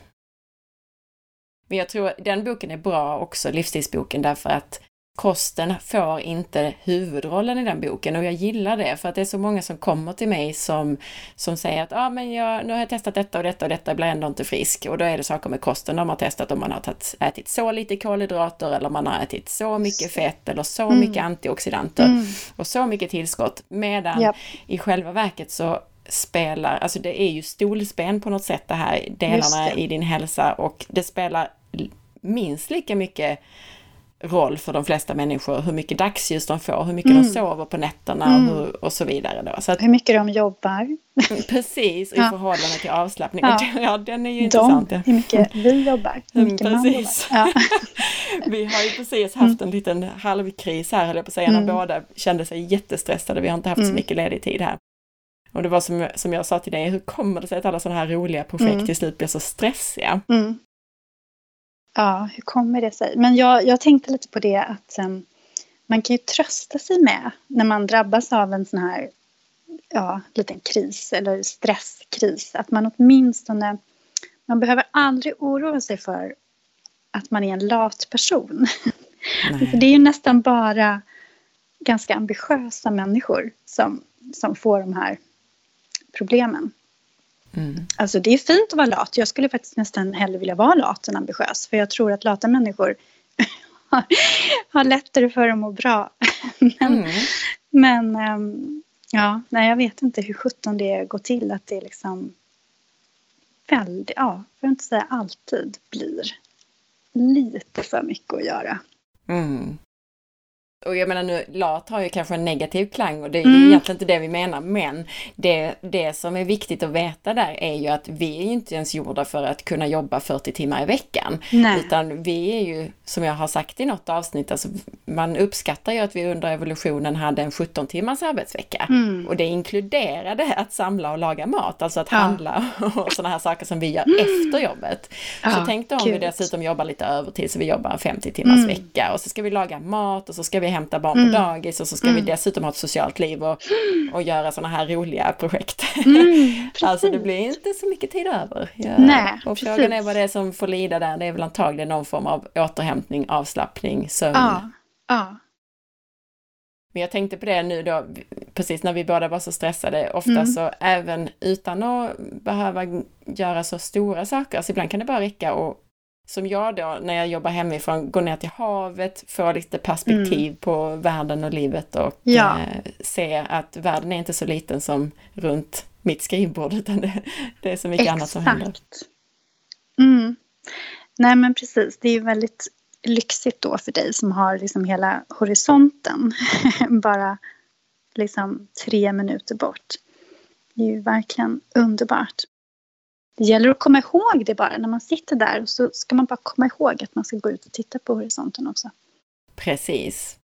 Men jag tror den boken är bra också, livsstilsboken, därför att kosten får inte huvudrollen i den boken och jag gillar det för att det är så många som kommer till mig som, som säger att ah, men jag, nu har jag testat detta och detta och detta blir ändå inte frisk och då är det saker med kosten de har testat om man har tagit, ätit så lite kolhydrater eller man har ätit så mycket fett eller så Mm. mycket antioxidanter Mm. och så mycket tillskott medan Japp. i själva verket så spelar, alltså det är ju stolsben på något sätt det här delarna det. i din hälsa och det spelar minst lika mycket roll för de flesta människor hur mycket dagsljus de får, hur mycket Mm. de sover på nätterna Mm. och, hur, och så vidare. Då. Så att, Hur mycket de jobbar. precis, i Ja. förhållande till avslappning. Ja. Det, ja, den är ju De, intressant. ja. hur mycket vi jobbar. Hur Mm, mycket man precis. jobbar. Ja. Vi har ju precis haft en liten halvkris här, höll jag på att säga, när Mm. båda kände sig jättestressade. Vi har inte haft så Mm. mycket ledig tid här. Och det var som, som jag sa till dig, hur kommer det sig att alla sådana här roliga projekt Mm. till slut blir så stressiga? Mm. Ja, hur kommer det sig? Men jag, jag tänkte lite på det att um, man kan ju trösta sig med när man drabbas av en sån här ja, liten kris eller stresskris. Att man åtminstone, man behöver aldrig oroa sig för att man är en lat person. För det är ju nästan bara ganska ambitiösa människor som, som får de här problemen. Mm. Alltså det är fint att vara lat. Jag skulle faktiskt nästan hellre vilja vara lat än ambitiös. För jag tror att lata människor har, har lättare för att må bra. men Mm. men ehm, ja, nej, jag vet inte hur sjutton det går till att det liksom väldigt, ja, för att inte säga alltid blir lite för mycket att göra. Mm. Och jag menar nu, lat har ju kanske en negativ klang och det är Mm. egentligen inte det vi menar, men det, det som är viktigt att veta där är ju att vi är ju inte ens gjorda för att kunna jobba 40 timmar i veckan. Nej. Utan vi är ju, som jag har sagt i något avsnitt, alltså man uppskattar ju att vi under evolutionen hade en 17 timmars arbetsvecka. Mm. Och det inkluderade att samla och laga mat, alltså att Ja. handla och sådana här saker som vi gör efter jobbet. Så Ja, tänk då om vi gud. dessutom jobbar lite övertid, så vi jobbar en 50 timmars Mm. vecka och så ska vi laga mat och så ska vi hämta barn Mm. på dagis och så ska Mm. vi dessutom ha ett socialt liv och, och göra sådana här roliga projekt. Mm, Alltså det blir inte så mycket tid över. Ja. Nej, och precis. frågan är vad det är som får lida där. Det är väl antagligen någon form av återhämtning, avslappning, sömn. Ja, ja. Men jag tänkte på det nu då, precis när vi båda var så stressade, ofta Mm. så även utan att behöva göra så stora saker, så ibland kan det bara räcka att som jag då när jag jobbar hemifrån går ner till havet, får lite perspektiv mm. på världen och livet och ja. eh, se att världen är inte så liten som runt mitt skrivbord utan det, det är så mycket Exakt. annat som händer. Mm. Nej men precis, det är väldigt lyxigt då för dig som har liksom hela horisonten bara liksom tre minuter bort. Det är ju verkligen underbart. Det gäller att komma ihåg det bara när man sitter där och så ska man bara komma ihåg att man ska gå ut och titta på horisonten också. Precis.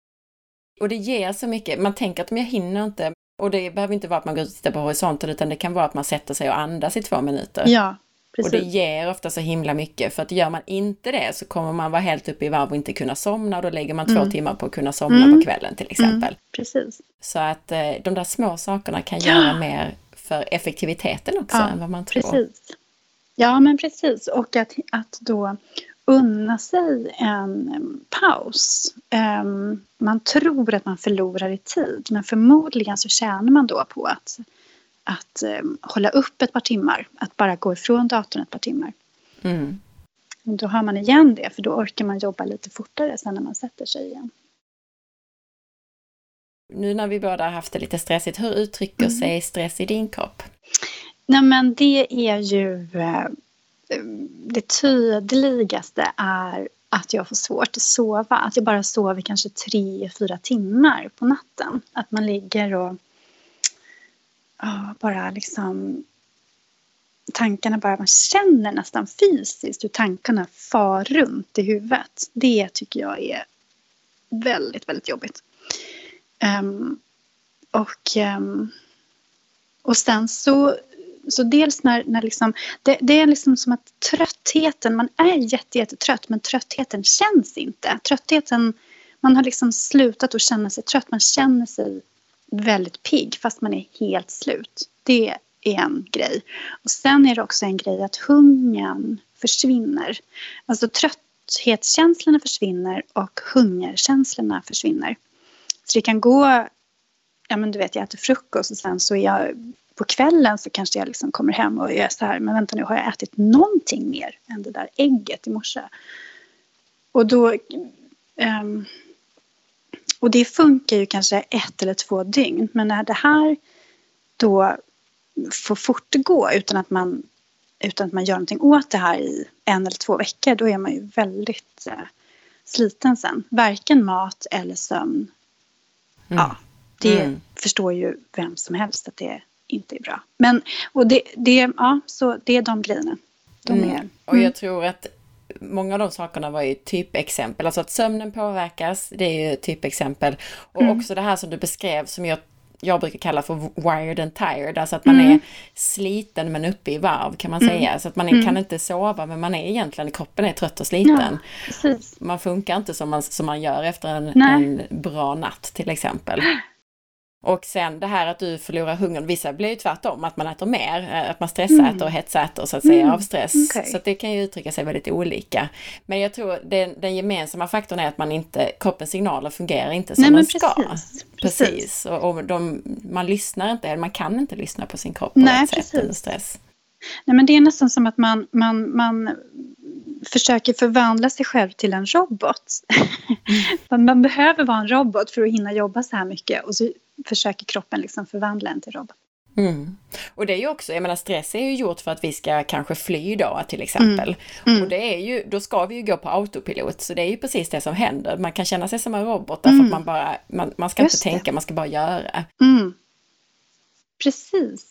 Och det ger så mycket, man tänker att jag hinner inte. Och det behöver inte vara att man går ut och tittar på horisonten utan det kan vara att man sätter sig och andas i två minuter. Ja, Precis. Och det ger ofta så himla mycket för att gör man inte det så kommer man vara helt uppe i varv och inte kunna somna och då lägger man mm. två timmar på att kunna somna mm. på kvällen till exempel. Mm. Precis. Så att eh, de där små sakerna kan göra mer för effektiviteten också ja, än vad man tror. Precis. Ja men precis och att, att då unna sig en paus. Um, man tror att man förlorar i tid men förmodligen så tjänar man då på att att eh, hålla upp ett par timmar. Att bara gå ifrån datorn ett par timmar. Mm. Då har man igen det, för då orkar man jobba lite fortare sen när man sätter sig igen. Nu när vi båda har haft det lite stressigt, hur uttrycker mm. sig stress i din kropp? Nej men det är ju eh, det tydligaste är att jag får svårt att sova. Att jag bara sover kanske tre, fyra timmar på natten. Att man ligger och ja, bara liksom tankarna bara, man känner nästan fysiskt hur tankarna far runt i huvudet. Det tycker jag är väldigt, väldigt jobbigt. Um, och, um, och sen så, så dels när, när liksom, det, det, är liksom som att tröttheten, man är jättetrött men tröttheten känns inte. Tröttheten, man har liksom slutat att känna sig trött, man känner sig väldigt pigg fast man är helt slut. Det är en grej. Och sen är det också en grej att hungern försvinner. Alltså trötthetskänslorna försvinner och hungerkänslorna försvinner. Så det kan gå, ja men du vet jag äter frukost och sen så är jag på kvällen så kanske jag liksom kommer hem och är så här, men vänta nu har jag ätit någonting mer än det där ägget i morse. Och då um, och det funkar ju kanske ett eller två dygn. Men när det här då får fortgå utan att man, utan att man gör någonting åt det här i en eller två veckor, då är man ju väldigt eh, sliten sen. Varken mat eller sömn. Mm. Ja, det mm. förstår ju vem som helst att det inte är bra. Men, och det, det, ja, så det är de grejerna. De mm. är, och jag tror att många av de sakerna var ju typexempel, alltså att sömnen påverkas, det är ju typexempel. Och mm. också det här som du beskrev som jag, jag brukar kalla för wired and tired, alltså att man mm. är sliten men uppe i varv kan man mm. säga. Så att man är, kan mm. inte sova men man är egentligen, kroppen är trött och sliten. Ja, man funkar inte som man, som man gör efter en, en bra natt till exempel. Och sen det här att du förlorar hungern, vissa blir ju tvärtom, att man äter mer, eh, att man stressar mm. och hetsäter så att säga mm. av stress. Okay. Så det kan ju uttrycka sig väldigt olika. Men jag tror den, den gemensamma faktorn är att man inte, kroppens signaler fungerar inte som Nej, de ska. Precis. precis. Och, och de, man lyssnar inte, man kan inte lyssna på sin kropp på Nej, ett sätt under stress. Nej men det är nästan som att man, man, man försöker förvandla sig själv till en robot. Mm. man behöver vara en robot för att hinna jobba så här mycket och så försöker kroppen liksom förvandla en till robot. Mm. Och det är ju också, jag menar stress är ju gjort för att vi ska kanske fly då till exempel. Mm. Mm. Och det är ju, då ska vi ju gå på autopilot, så det är ju precis det som händer. Man kan känna sig som en robot därför att mm. man bara, man, man ska Just inte det. tänka, man ska bara göra. Mm. Precis.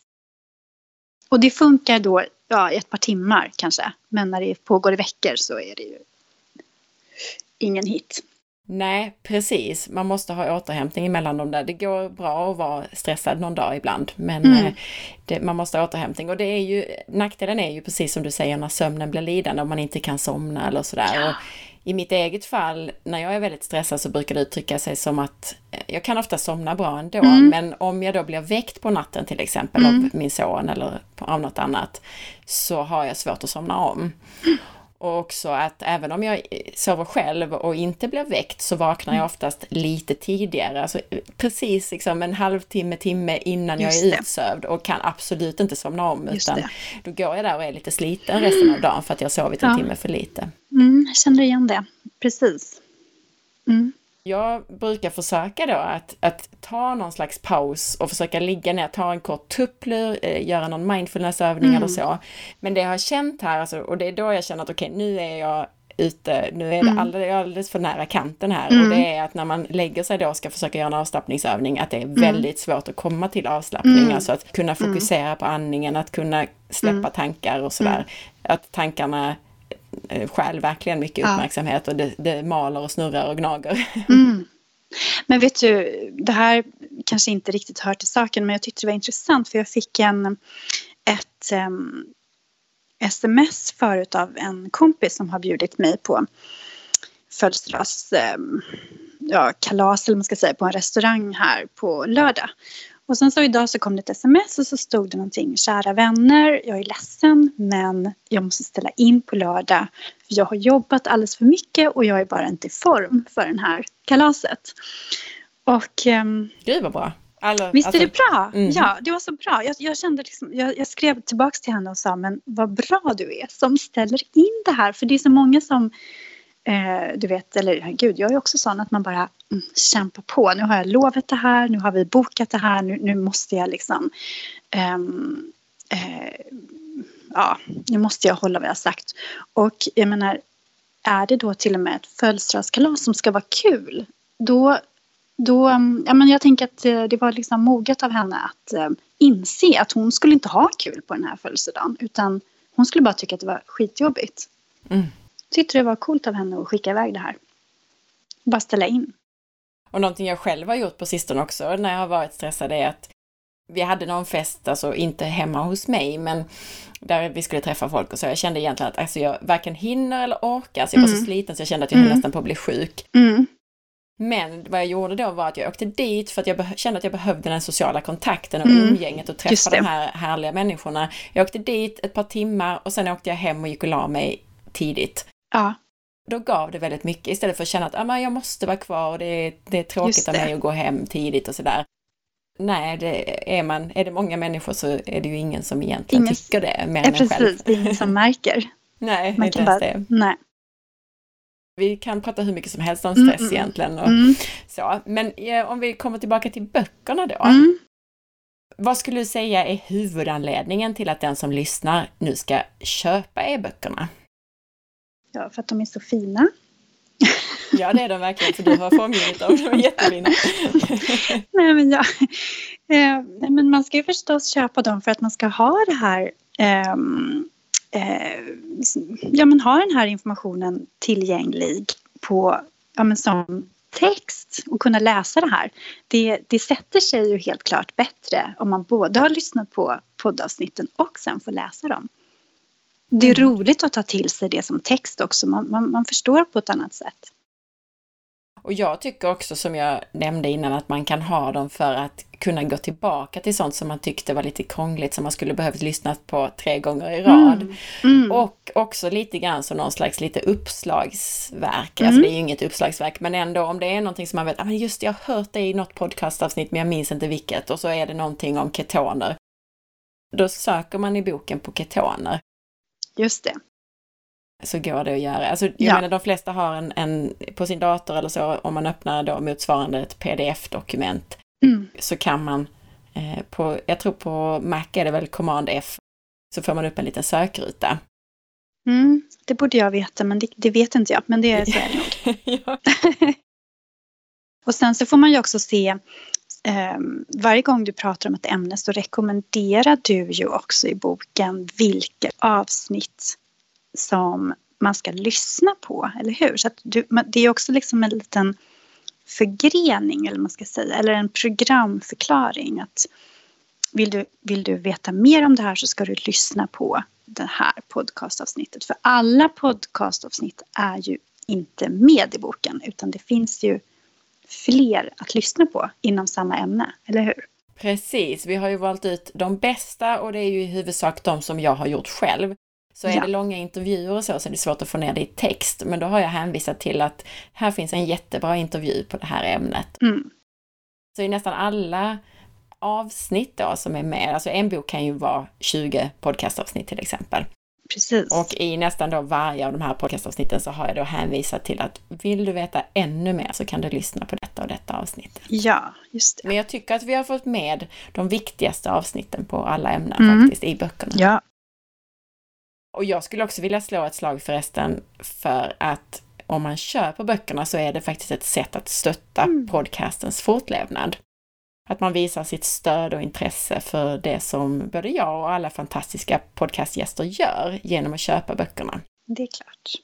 Och det funkar då ja, ett par timmar kanske, men när det pågår i veckor så är det ju ingen hit. Nej, precis. Man måste ha återhämtning emellan de där. Det går bra att vara stressad någon dag ibland, men mm. Eh, det, man måste ha återhämtning. Och det är ju, nackdelen är ju precis som du säger när sömnen blir lidande, om man inte kan somna eller sådär. Ja. Och I mitt eget fall, när jag är väldigt stressad så brukar det uttrycka sig som att eh, jag kan ofta somna bra ändå, mm. men om jag då blir väckt på natten till exempel mm. av min son eller av något annat, så har jag svårt att somna om. Och också att även om jag sover själv och inte blir väckt så vaknar jag mm. oftast lite tidigare, alltså precis liksom en halvtimme, timme innan Just jag är det. utsövd och kan absolut inte somna om Just utan det. då går jag där och är lite sliten resten av dagen för att jag sovit en ja. timme för lite. Mm, jag känner igen det, precis. Mm. Jag brukar försöka då att, att ta någon slags paus och försöka ligga ner, ta en kort tupplur, eh, göra någon mindfulnessövning mm. eller så. Men det jag har känt här, alltså, och det är då jag känner att okej, okay, nu är jag ute, nu är det mm. alldeles, alldeles för nära kanten här mm. och det är att när man lägger sig då och ska försöka göra en avslappningsövning att det är mm. väldigt svårt att komma till avslappning, mm. alltså att kunna mm. fokusera på andningen, att kunna släppa tankar och sådär. Att tankarna stjäl verkligen mycket uppmärksamhet ja. och det, det maler och snurrar och gnager. Mm. Men vet du, det här kanske inte riktigt hör till saken men jag tyckte det var intressant för jag fick en, ett um, sms förut av en kompis som har bjudit mig på födelsedags um, ja, kalas eller man ska säga på en restaurang här på lördag. Och sen så idag så kom det ett sms och så stod det någonting. Kära vänner, jag är ledsen men jag måste ställa in på lördag. Jag har jobbat alldeles för mycket och jag är bara inte i form för den här kalaset. Och... Um, Gud vad bra. Alltså, Visst är det alltså, bra? Mm. Ja, det var så bra. Jag, jag kände liksom, jag, jag, skrev tillbaka till henne och sa men vad bra du är som ställer in det här. För det är så många som Eh, du vet, eller gud, jag är också sån att man bara mm, kämpar på. Nu har jag lovat det här, nu har vi bokat det här, nu, nu måste jag liksom... Um, eh, ja, nu måste jag hålla vad jag sagt. Och jag menar, är det då till och med ett födelsedagskalas som ska vara kul, då, då ja, men jag tänker att eh, det var liksom moget av henne att eh, inse att hon skulle inte ha kul på den här födelsedagen, utan hon skulle bara tycka att det var skitjobbigt. Mm tyckte det var coolt av henne att skicka iväg det här. Bara ställa in. Och någonting jag själv har gjort på sistone också när jag har varit stressad är att vi hade någon fest, alltså inte hemma hos mig, men där vi skulle träffa folk och så. Jag kände egentligen att alltså, jag varken hinner eller orkar, alltså jag var mm. så sliten så jag kände att jag mm. nästan på att bli sjuk. Mm. Men vad jag gjorde då var att jag åkte dit för att jag kände att jag behövde den sociala kontakten och mm. umgänget och träffa de här härliga människorna. Jag åkte dit ett par timmar och sen åkte jag hem och gick och la mig tidigt. Ja. Då gav det väldigt mycket istället för att känna att ah, jag måste vara kvar och det är, det är tråkigt av mig att gå hem tidigt och sådär. Nej, det är, man, är det många människor så är det ju ingen som egentligen ingen, tycker det, mer än precis, själv. det är ingen som märker. nej, man inte ens bara, det. Nej. Vi kan prata hur mycket som helst om stress mm, mm, egentligen. Och mm. så. Men ja, om vi kommer tillbaka till böckerna då. Mm. Vad skulle du säga är huvudanledningen till att den som lyssnar nu ska köpa e-böckerna? Ja, för att de är så fina. Ja, det är de verkligen, för du har formgivit dem. De är jättefina. nej, men ja. Eh, men man ska ju förstås köpa dem för att man ska ha det här eh, eh, ja, men ha den här informationen tillgänglig på, ja, men som text och kunna läsa det här. Det, det sätter sig ju helt klart bättre om man både har lyssnat på poddavsnitten och sen får läsa dem. Det är mm. roligt att ta till sig det som text också. Man, man, man förstår på ett annat sätt. Och jag tycker också som jag nämnde innan att man kan ha dem för att kunna gå tillbaka till sånt som man tyckte var lite krångligt som man skulle behövt lyssna på tre gånger i rad. Mm. Mm. Och också lite grann som någon slags lite uppslagsverk. Mm. Alltså det är ju inget uppslagsverk men ändå om det är någonting som man vet, ah, men just jag har hört det i något podcastavsnitt men jag minns inte vilket och så är det någonting om ketoner. Då söker man i boken på ketoner Just det. Så går det att göra. Alltså, jag ja. menar de flesta har en, en, på sin dator eller så, om man öppnar då motsvarande ett pdf-dokument, mm. så kan man eh, på, jag tror på Mac är det väl Command F, så får man upp en liten sökruta. Mm, det borde jag veta, men det, det vet inte jag, men det är så är det nog. Och sen så får man ju också se Ehm, varje gång du pratar om ett ämne så rekommenderar du ju också i boken vilka avsnitt som man ska lyssna på, eller hur? Så att du, det är också liksom en liten förgrening, eller man ska säga, eller en programförklaring. Att vill du, vill du veta mer om det här så ska du lyssna på det här podcastavsnittet. För alla podcastavsnitt är ju inte med i boken, utan det finns ju fler att lyssna på inom samma ämne, eller hur? Precis, vi har ju valt ut de bästa och det är ju i huvudsak de som jag har gjort själv. Så är Ja. det långa intervjuer och så, så är det svårt att få ner det i text. Men då har jag hänvisat till att här finns en jättebra intervju på det här ämnet. Mm. Så i nästan alla avsnitt då som är med, alltså en bok kan ju vara 20 podcastavsnitt till exempel. Precis. Och i nästan då varje av de här podcastavsnitten så har jag då hänvisat till att vill du veta ännu mer så kan du lyssna på detta och detta avsnitt. Ja, just det. Men jag tycker att vi har fått med de viktigaste avsnitten på alla ämnen Mm. faktiskt i böckerna. Ja. Och jag skulle också vilja slå ett slag förresten för att om man köper böckerna så är det faktiskt ett sätt att stötta Mm. podcastens fortlevnad. Att man visar sitt stöd och intresse för det som både jag och alla fantastiska podcastgäster gör genom att köpa böckerna. Det är klart.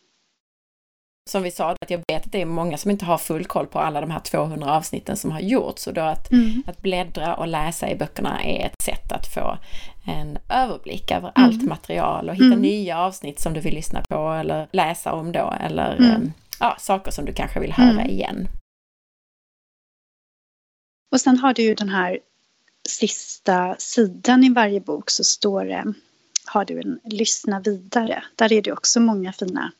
Som vi sa, att jag vet att det är många som inte har full koll på alla de här 200 avsnitten som har gjorts. Och då att, Mm. att bläddra och läsa i böckerna är ett sätt att få en överblick över Mm. allt material och hitta Mm. nya avsnitt som du vill lyssna på eller läsa om då eller Mm. eh, ja, saker som du kanske vill höra Mm. igen. Och sen har du ju den här sista sidan i varje bok så står det, har du en lyssna vidare. Där är det också många fina,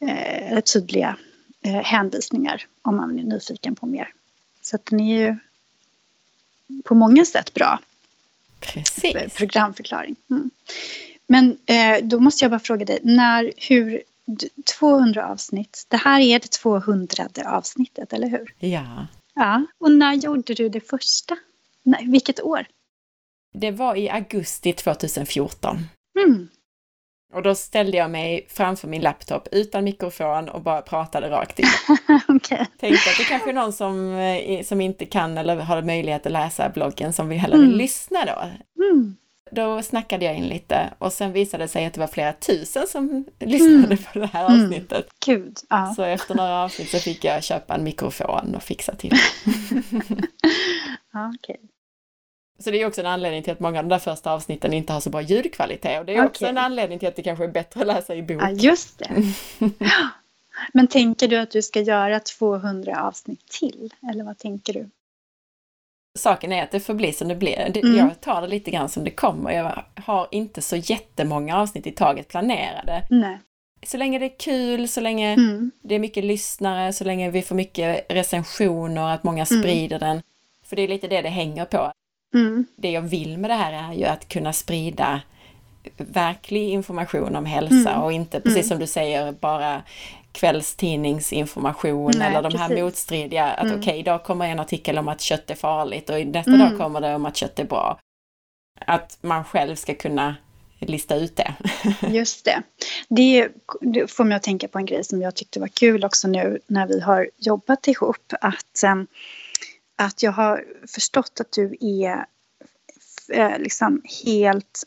eh, tydliga eh, hänvisningar om man är nyfiken på mer. Så att den är ju på många sätt bra Precis. programförklaring. Mm. Men eh, då måste jag bara fråga dig, när, hur, d- 200 avsnitt, det här är det 200 avsnittet, eller hur? Ja. Ja, och när gjorde du det första? Nej, vilket år? Det var i augusti 2014. Mm. Och då ställde jag mig framför min laptop utan mikrofon och bara pratade rakt in. Okej. Tänkte att det kanske är någon som, eh, som inte kan eller har möjlighet att läsa bloggen som vill hellre Mm. lyssna då. Mm. Då snackade jag in lite och sen visade det sig att det var flera tusen som lyssnade Mm. på det här Mm. avsnittet. Gud, ja. Så efter några avsnitt så fick jag köpa en mikrofon och fixa till. ja okej. Så det är också en anledning till att många av de där första avsnitten inte har så bra ljudkvalitet. Och det är också Okej. en anledning till att det kanske är bättre att läsa i bok. Ja, just det. Men tänker du att du ska göra 200 avsnitt till? Eller vad tänker du? Saken är att det får bli som det blir. Det, Mm. Jag tar det lite grann som det kommer. Jag har inte så jättemånga avsnitt i taget planerade. Nej. Så länge det är kul, så länge Mm. det är mycket lyssnare, så länge vi får mycket recensioner, att många Mm. sprider den. För det är lite det det hänger på. Mm. Det jag vill med det här är ju att kunna sprida verklig information om hälsa Mm. och inte, precis Mm. som du säger, bara kvällstidningsinformation Nej, eller de här precis. motstridiga, att Mm. okej, idag kommer en artikel om att kött är farligt och nästa Mm. dag kommer det om att kött är bra. Att man själv ska kunna lista ut det. Just det. Det får mig att tänka på en grej som jag tyckte var kul också nu när vi har jobbat ihop. Att, em, att jag har förstått att du är eh, liksom helt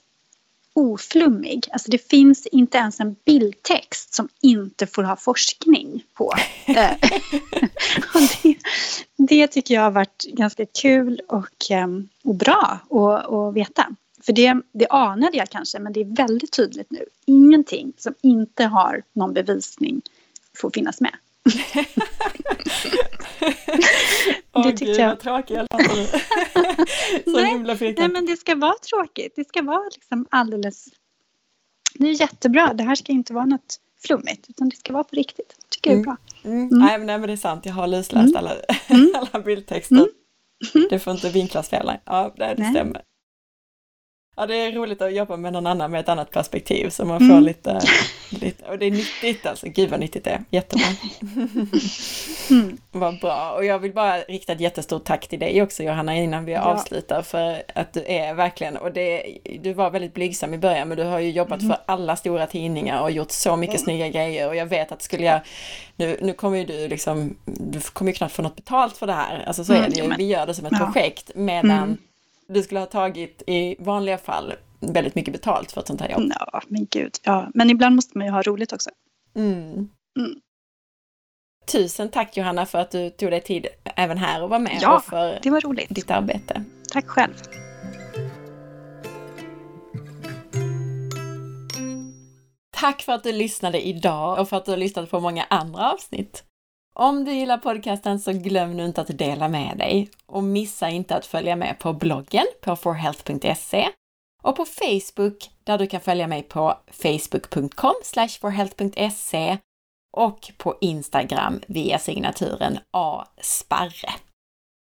oflummig. Alltså det finns inte ens en bildtext som inte får ha forskning på. Eh, det, det tycker jag har varit ganska kul och, em, och bra att, att veta. För det, det anade jag kanske, men det är väldigt tydligt nu. Ingenting som inte har någon bevisning får finnas med. Åh tyckte gud, jag- vad tråkig jag låter nu. Så Nej, himla Nej, men det ska vara tråkigt. Det ska vara liksom alldeles... Det är jättebra. Det här ska inte vara något flummigt, utan det ska vara på riktigt. tycker jag är bra. Mm. Mm. Nej, men, nej men det är sant, jag har lusläst Mm. alla, Mm. alla bildtexter. Mm. Mm. Det får inte vinklas fel. Ja, det, det stämmer. Ja, det är roligt att jobba med någon annan med ett annat perspektiv så man Mm. får lite, lite, och det är nyttigt alltså. Gud vad nyttigt det är. Jättebra. Mm. Vad bra. Och jag vill bara rikta ett jättestort tack till dig också Johanna innan vi Ja. avslutar för att du är verkligen, och det, du var väldigt blygsam i början men du har ju jobbat Mm. för alla stora tidningar och gjort så mycket snygga grejer och jag vet att skulle jag, nu, nu kommer ju du liksom, du kommer ju knappt få något betalt för det här, alltså så Mm, är det ju, vi gör det som ett Ja. projekt medan Mm. Du skulle ha tagit i vanliga fall väldigt mycket betalt för ett sånt här jobb. Ja, men gud. Ja. Men ibland måste man ju ha roligt också. Mm. Mm. Tusen tack Johanna för att du tog dig tid även här och var med Ja, och för Det var roligt. ditt arbete. Tack själv. Tack för att du lyssnade idag och för att du har lyssnat på många andra avsnitt. Om du gillar podcasten så glöm nu inte att dela med dig och missa inte att följa med på bloggen på forhealth.se och på Facebook där du kan följa mig på facebook.com forhealth.se och på Instagram via signaturen asparre.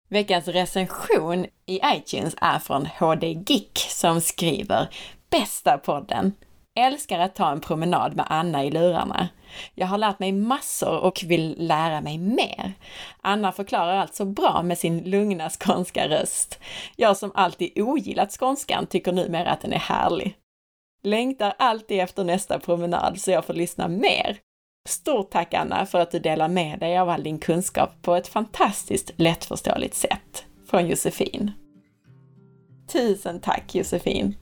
Veckans recension i iTunes är från HD Gick som skriver Bästa podden! Älskar att ta en promenad med Anna i lurarna. Jag har lärt mig massor och vill lära mig mer. Anna förklarar allt så bra med sin lugna skånska röst. Jag som alltid ogillat skånskan tycker numera att den är härlig. Längtar alltid efter nästa promenad så jag får lyssna mer. Stort tack Anna för att du delar med dig av all din kunskap på ett fantastiskt lättförståeligt sätt. Från Josefin. Tusen tack Josefin!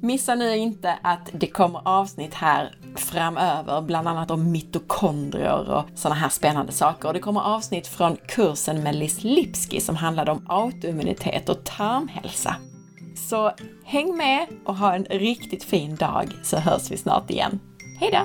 Missa nu inte att det kommer avsnitt här framöver, bland annat om mitokondrier och sådana här spännande saker. Och det kommer avsnitt från kursen med Liz Lipski som handlade om autoimmunitet och tarmhälsa. Så häng med och ha en riktigt fin dag så hörs vi snart igen. Hejdå!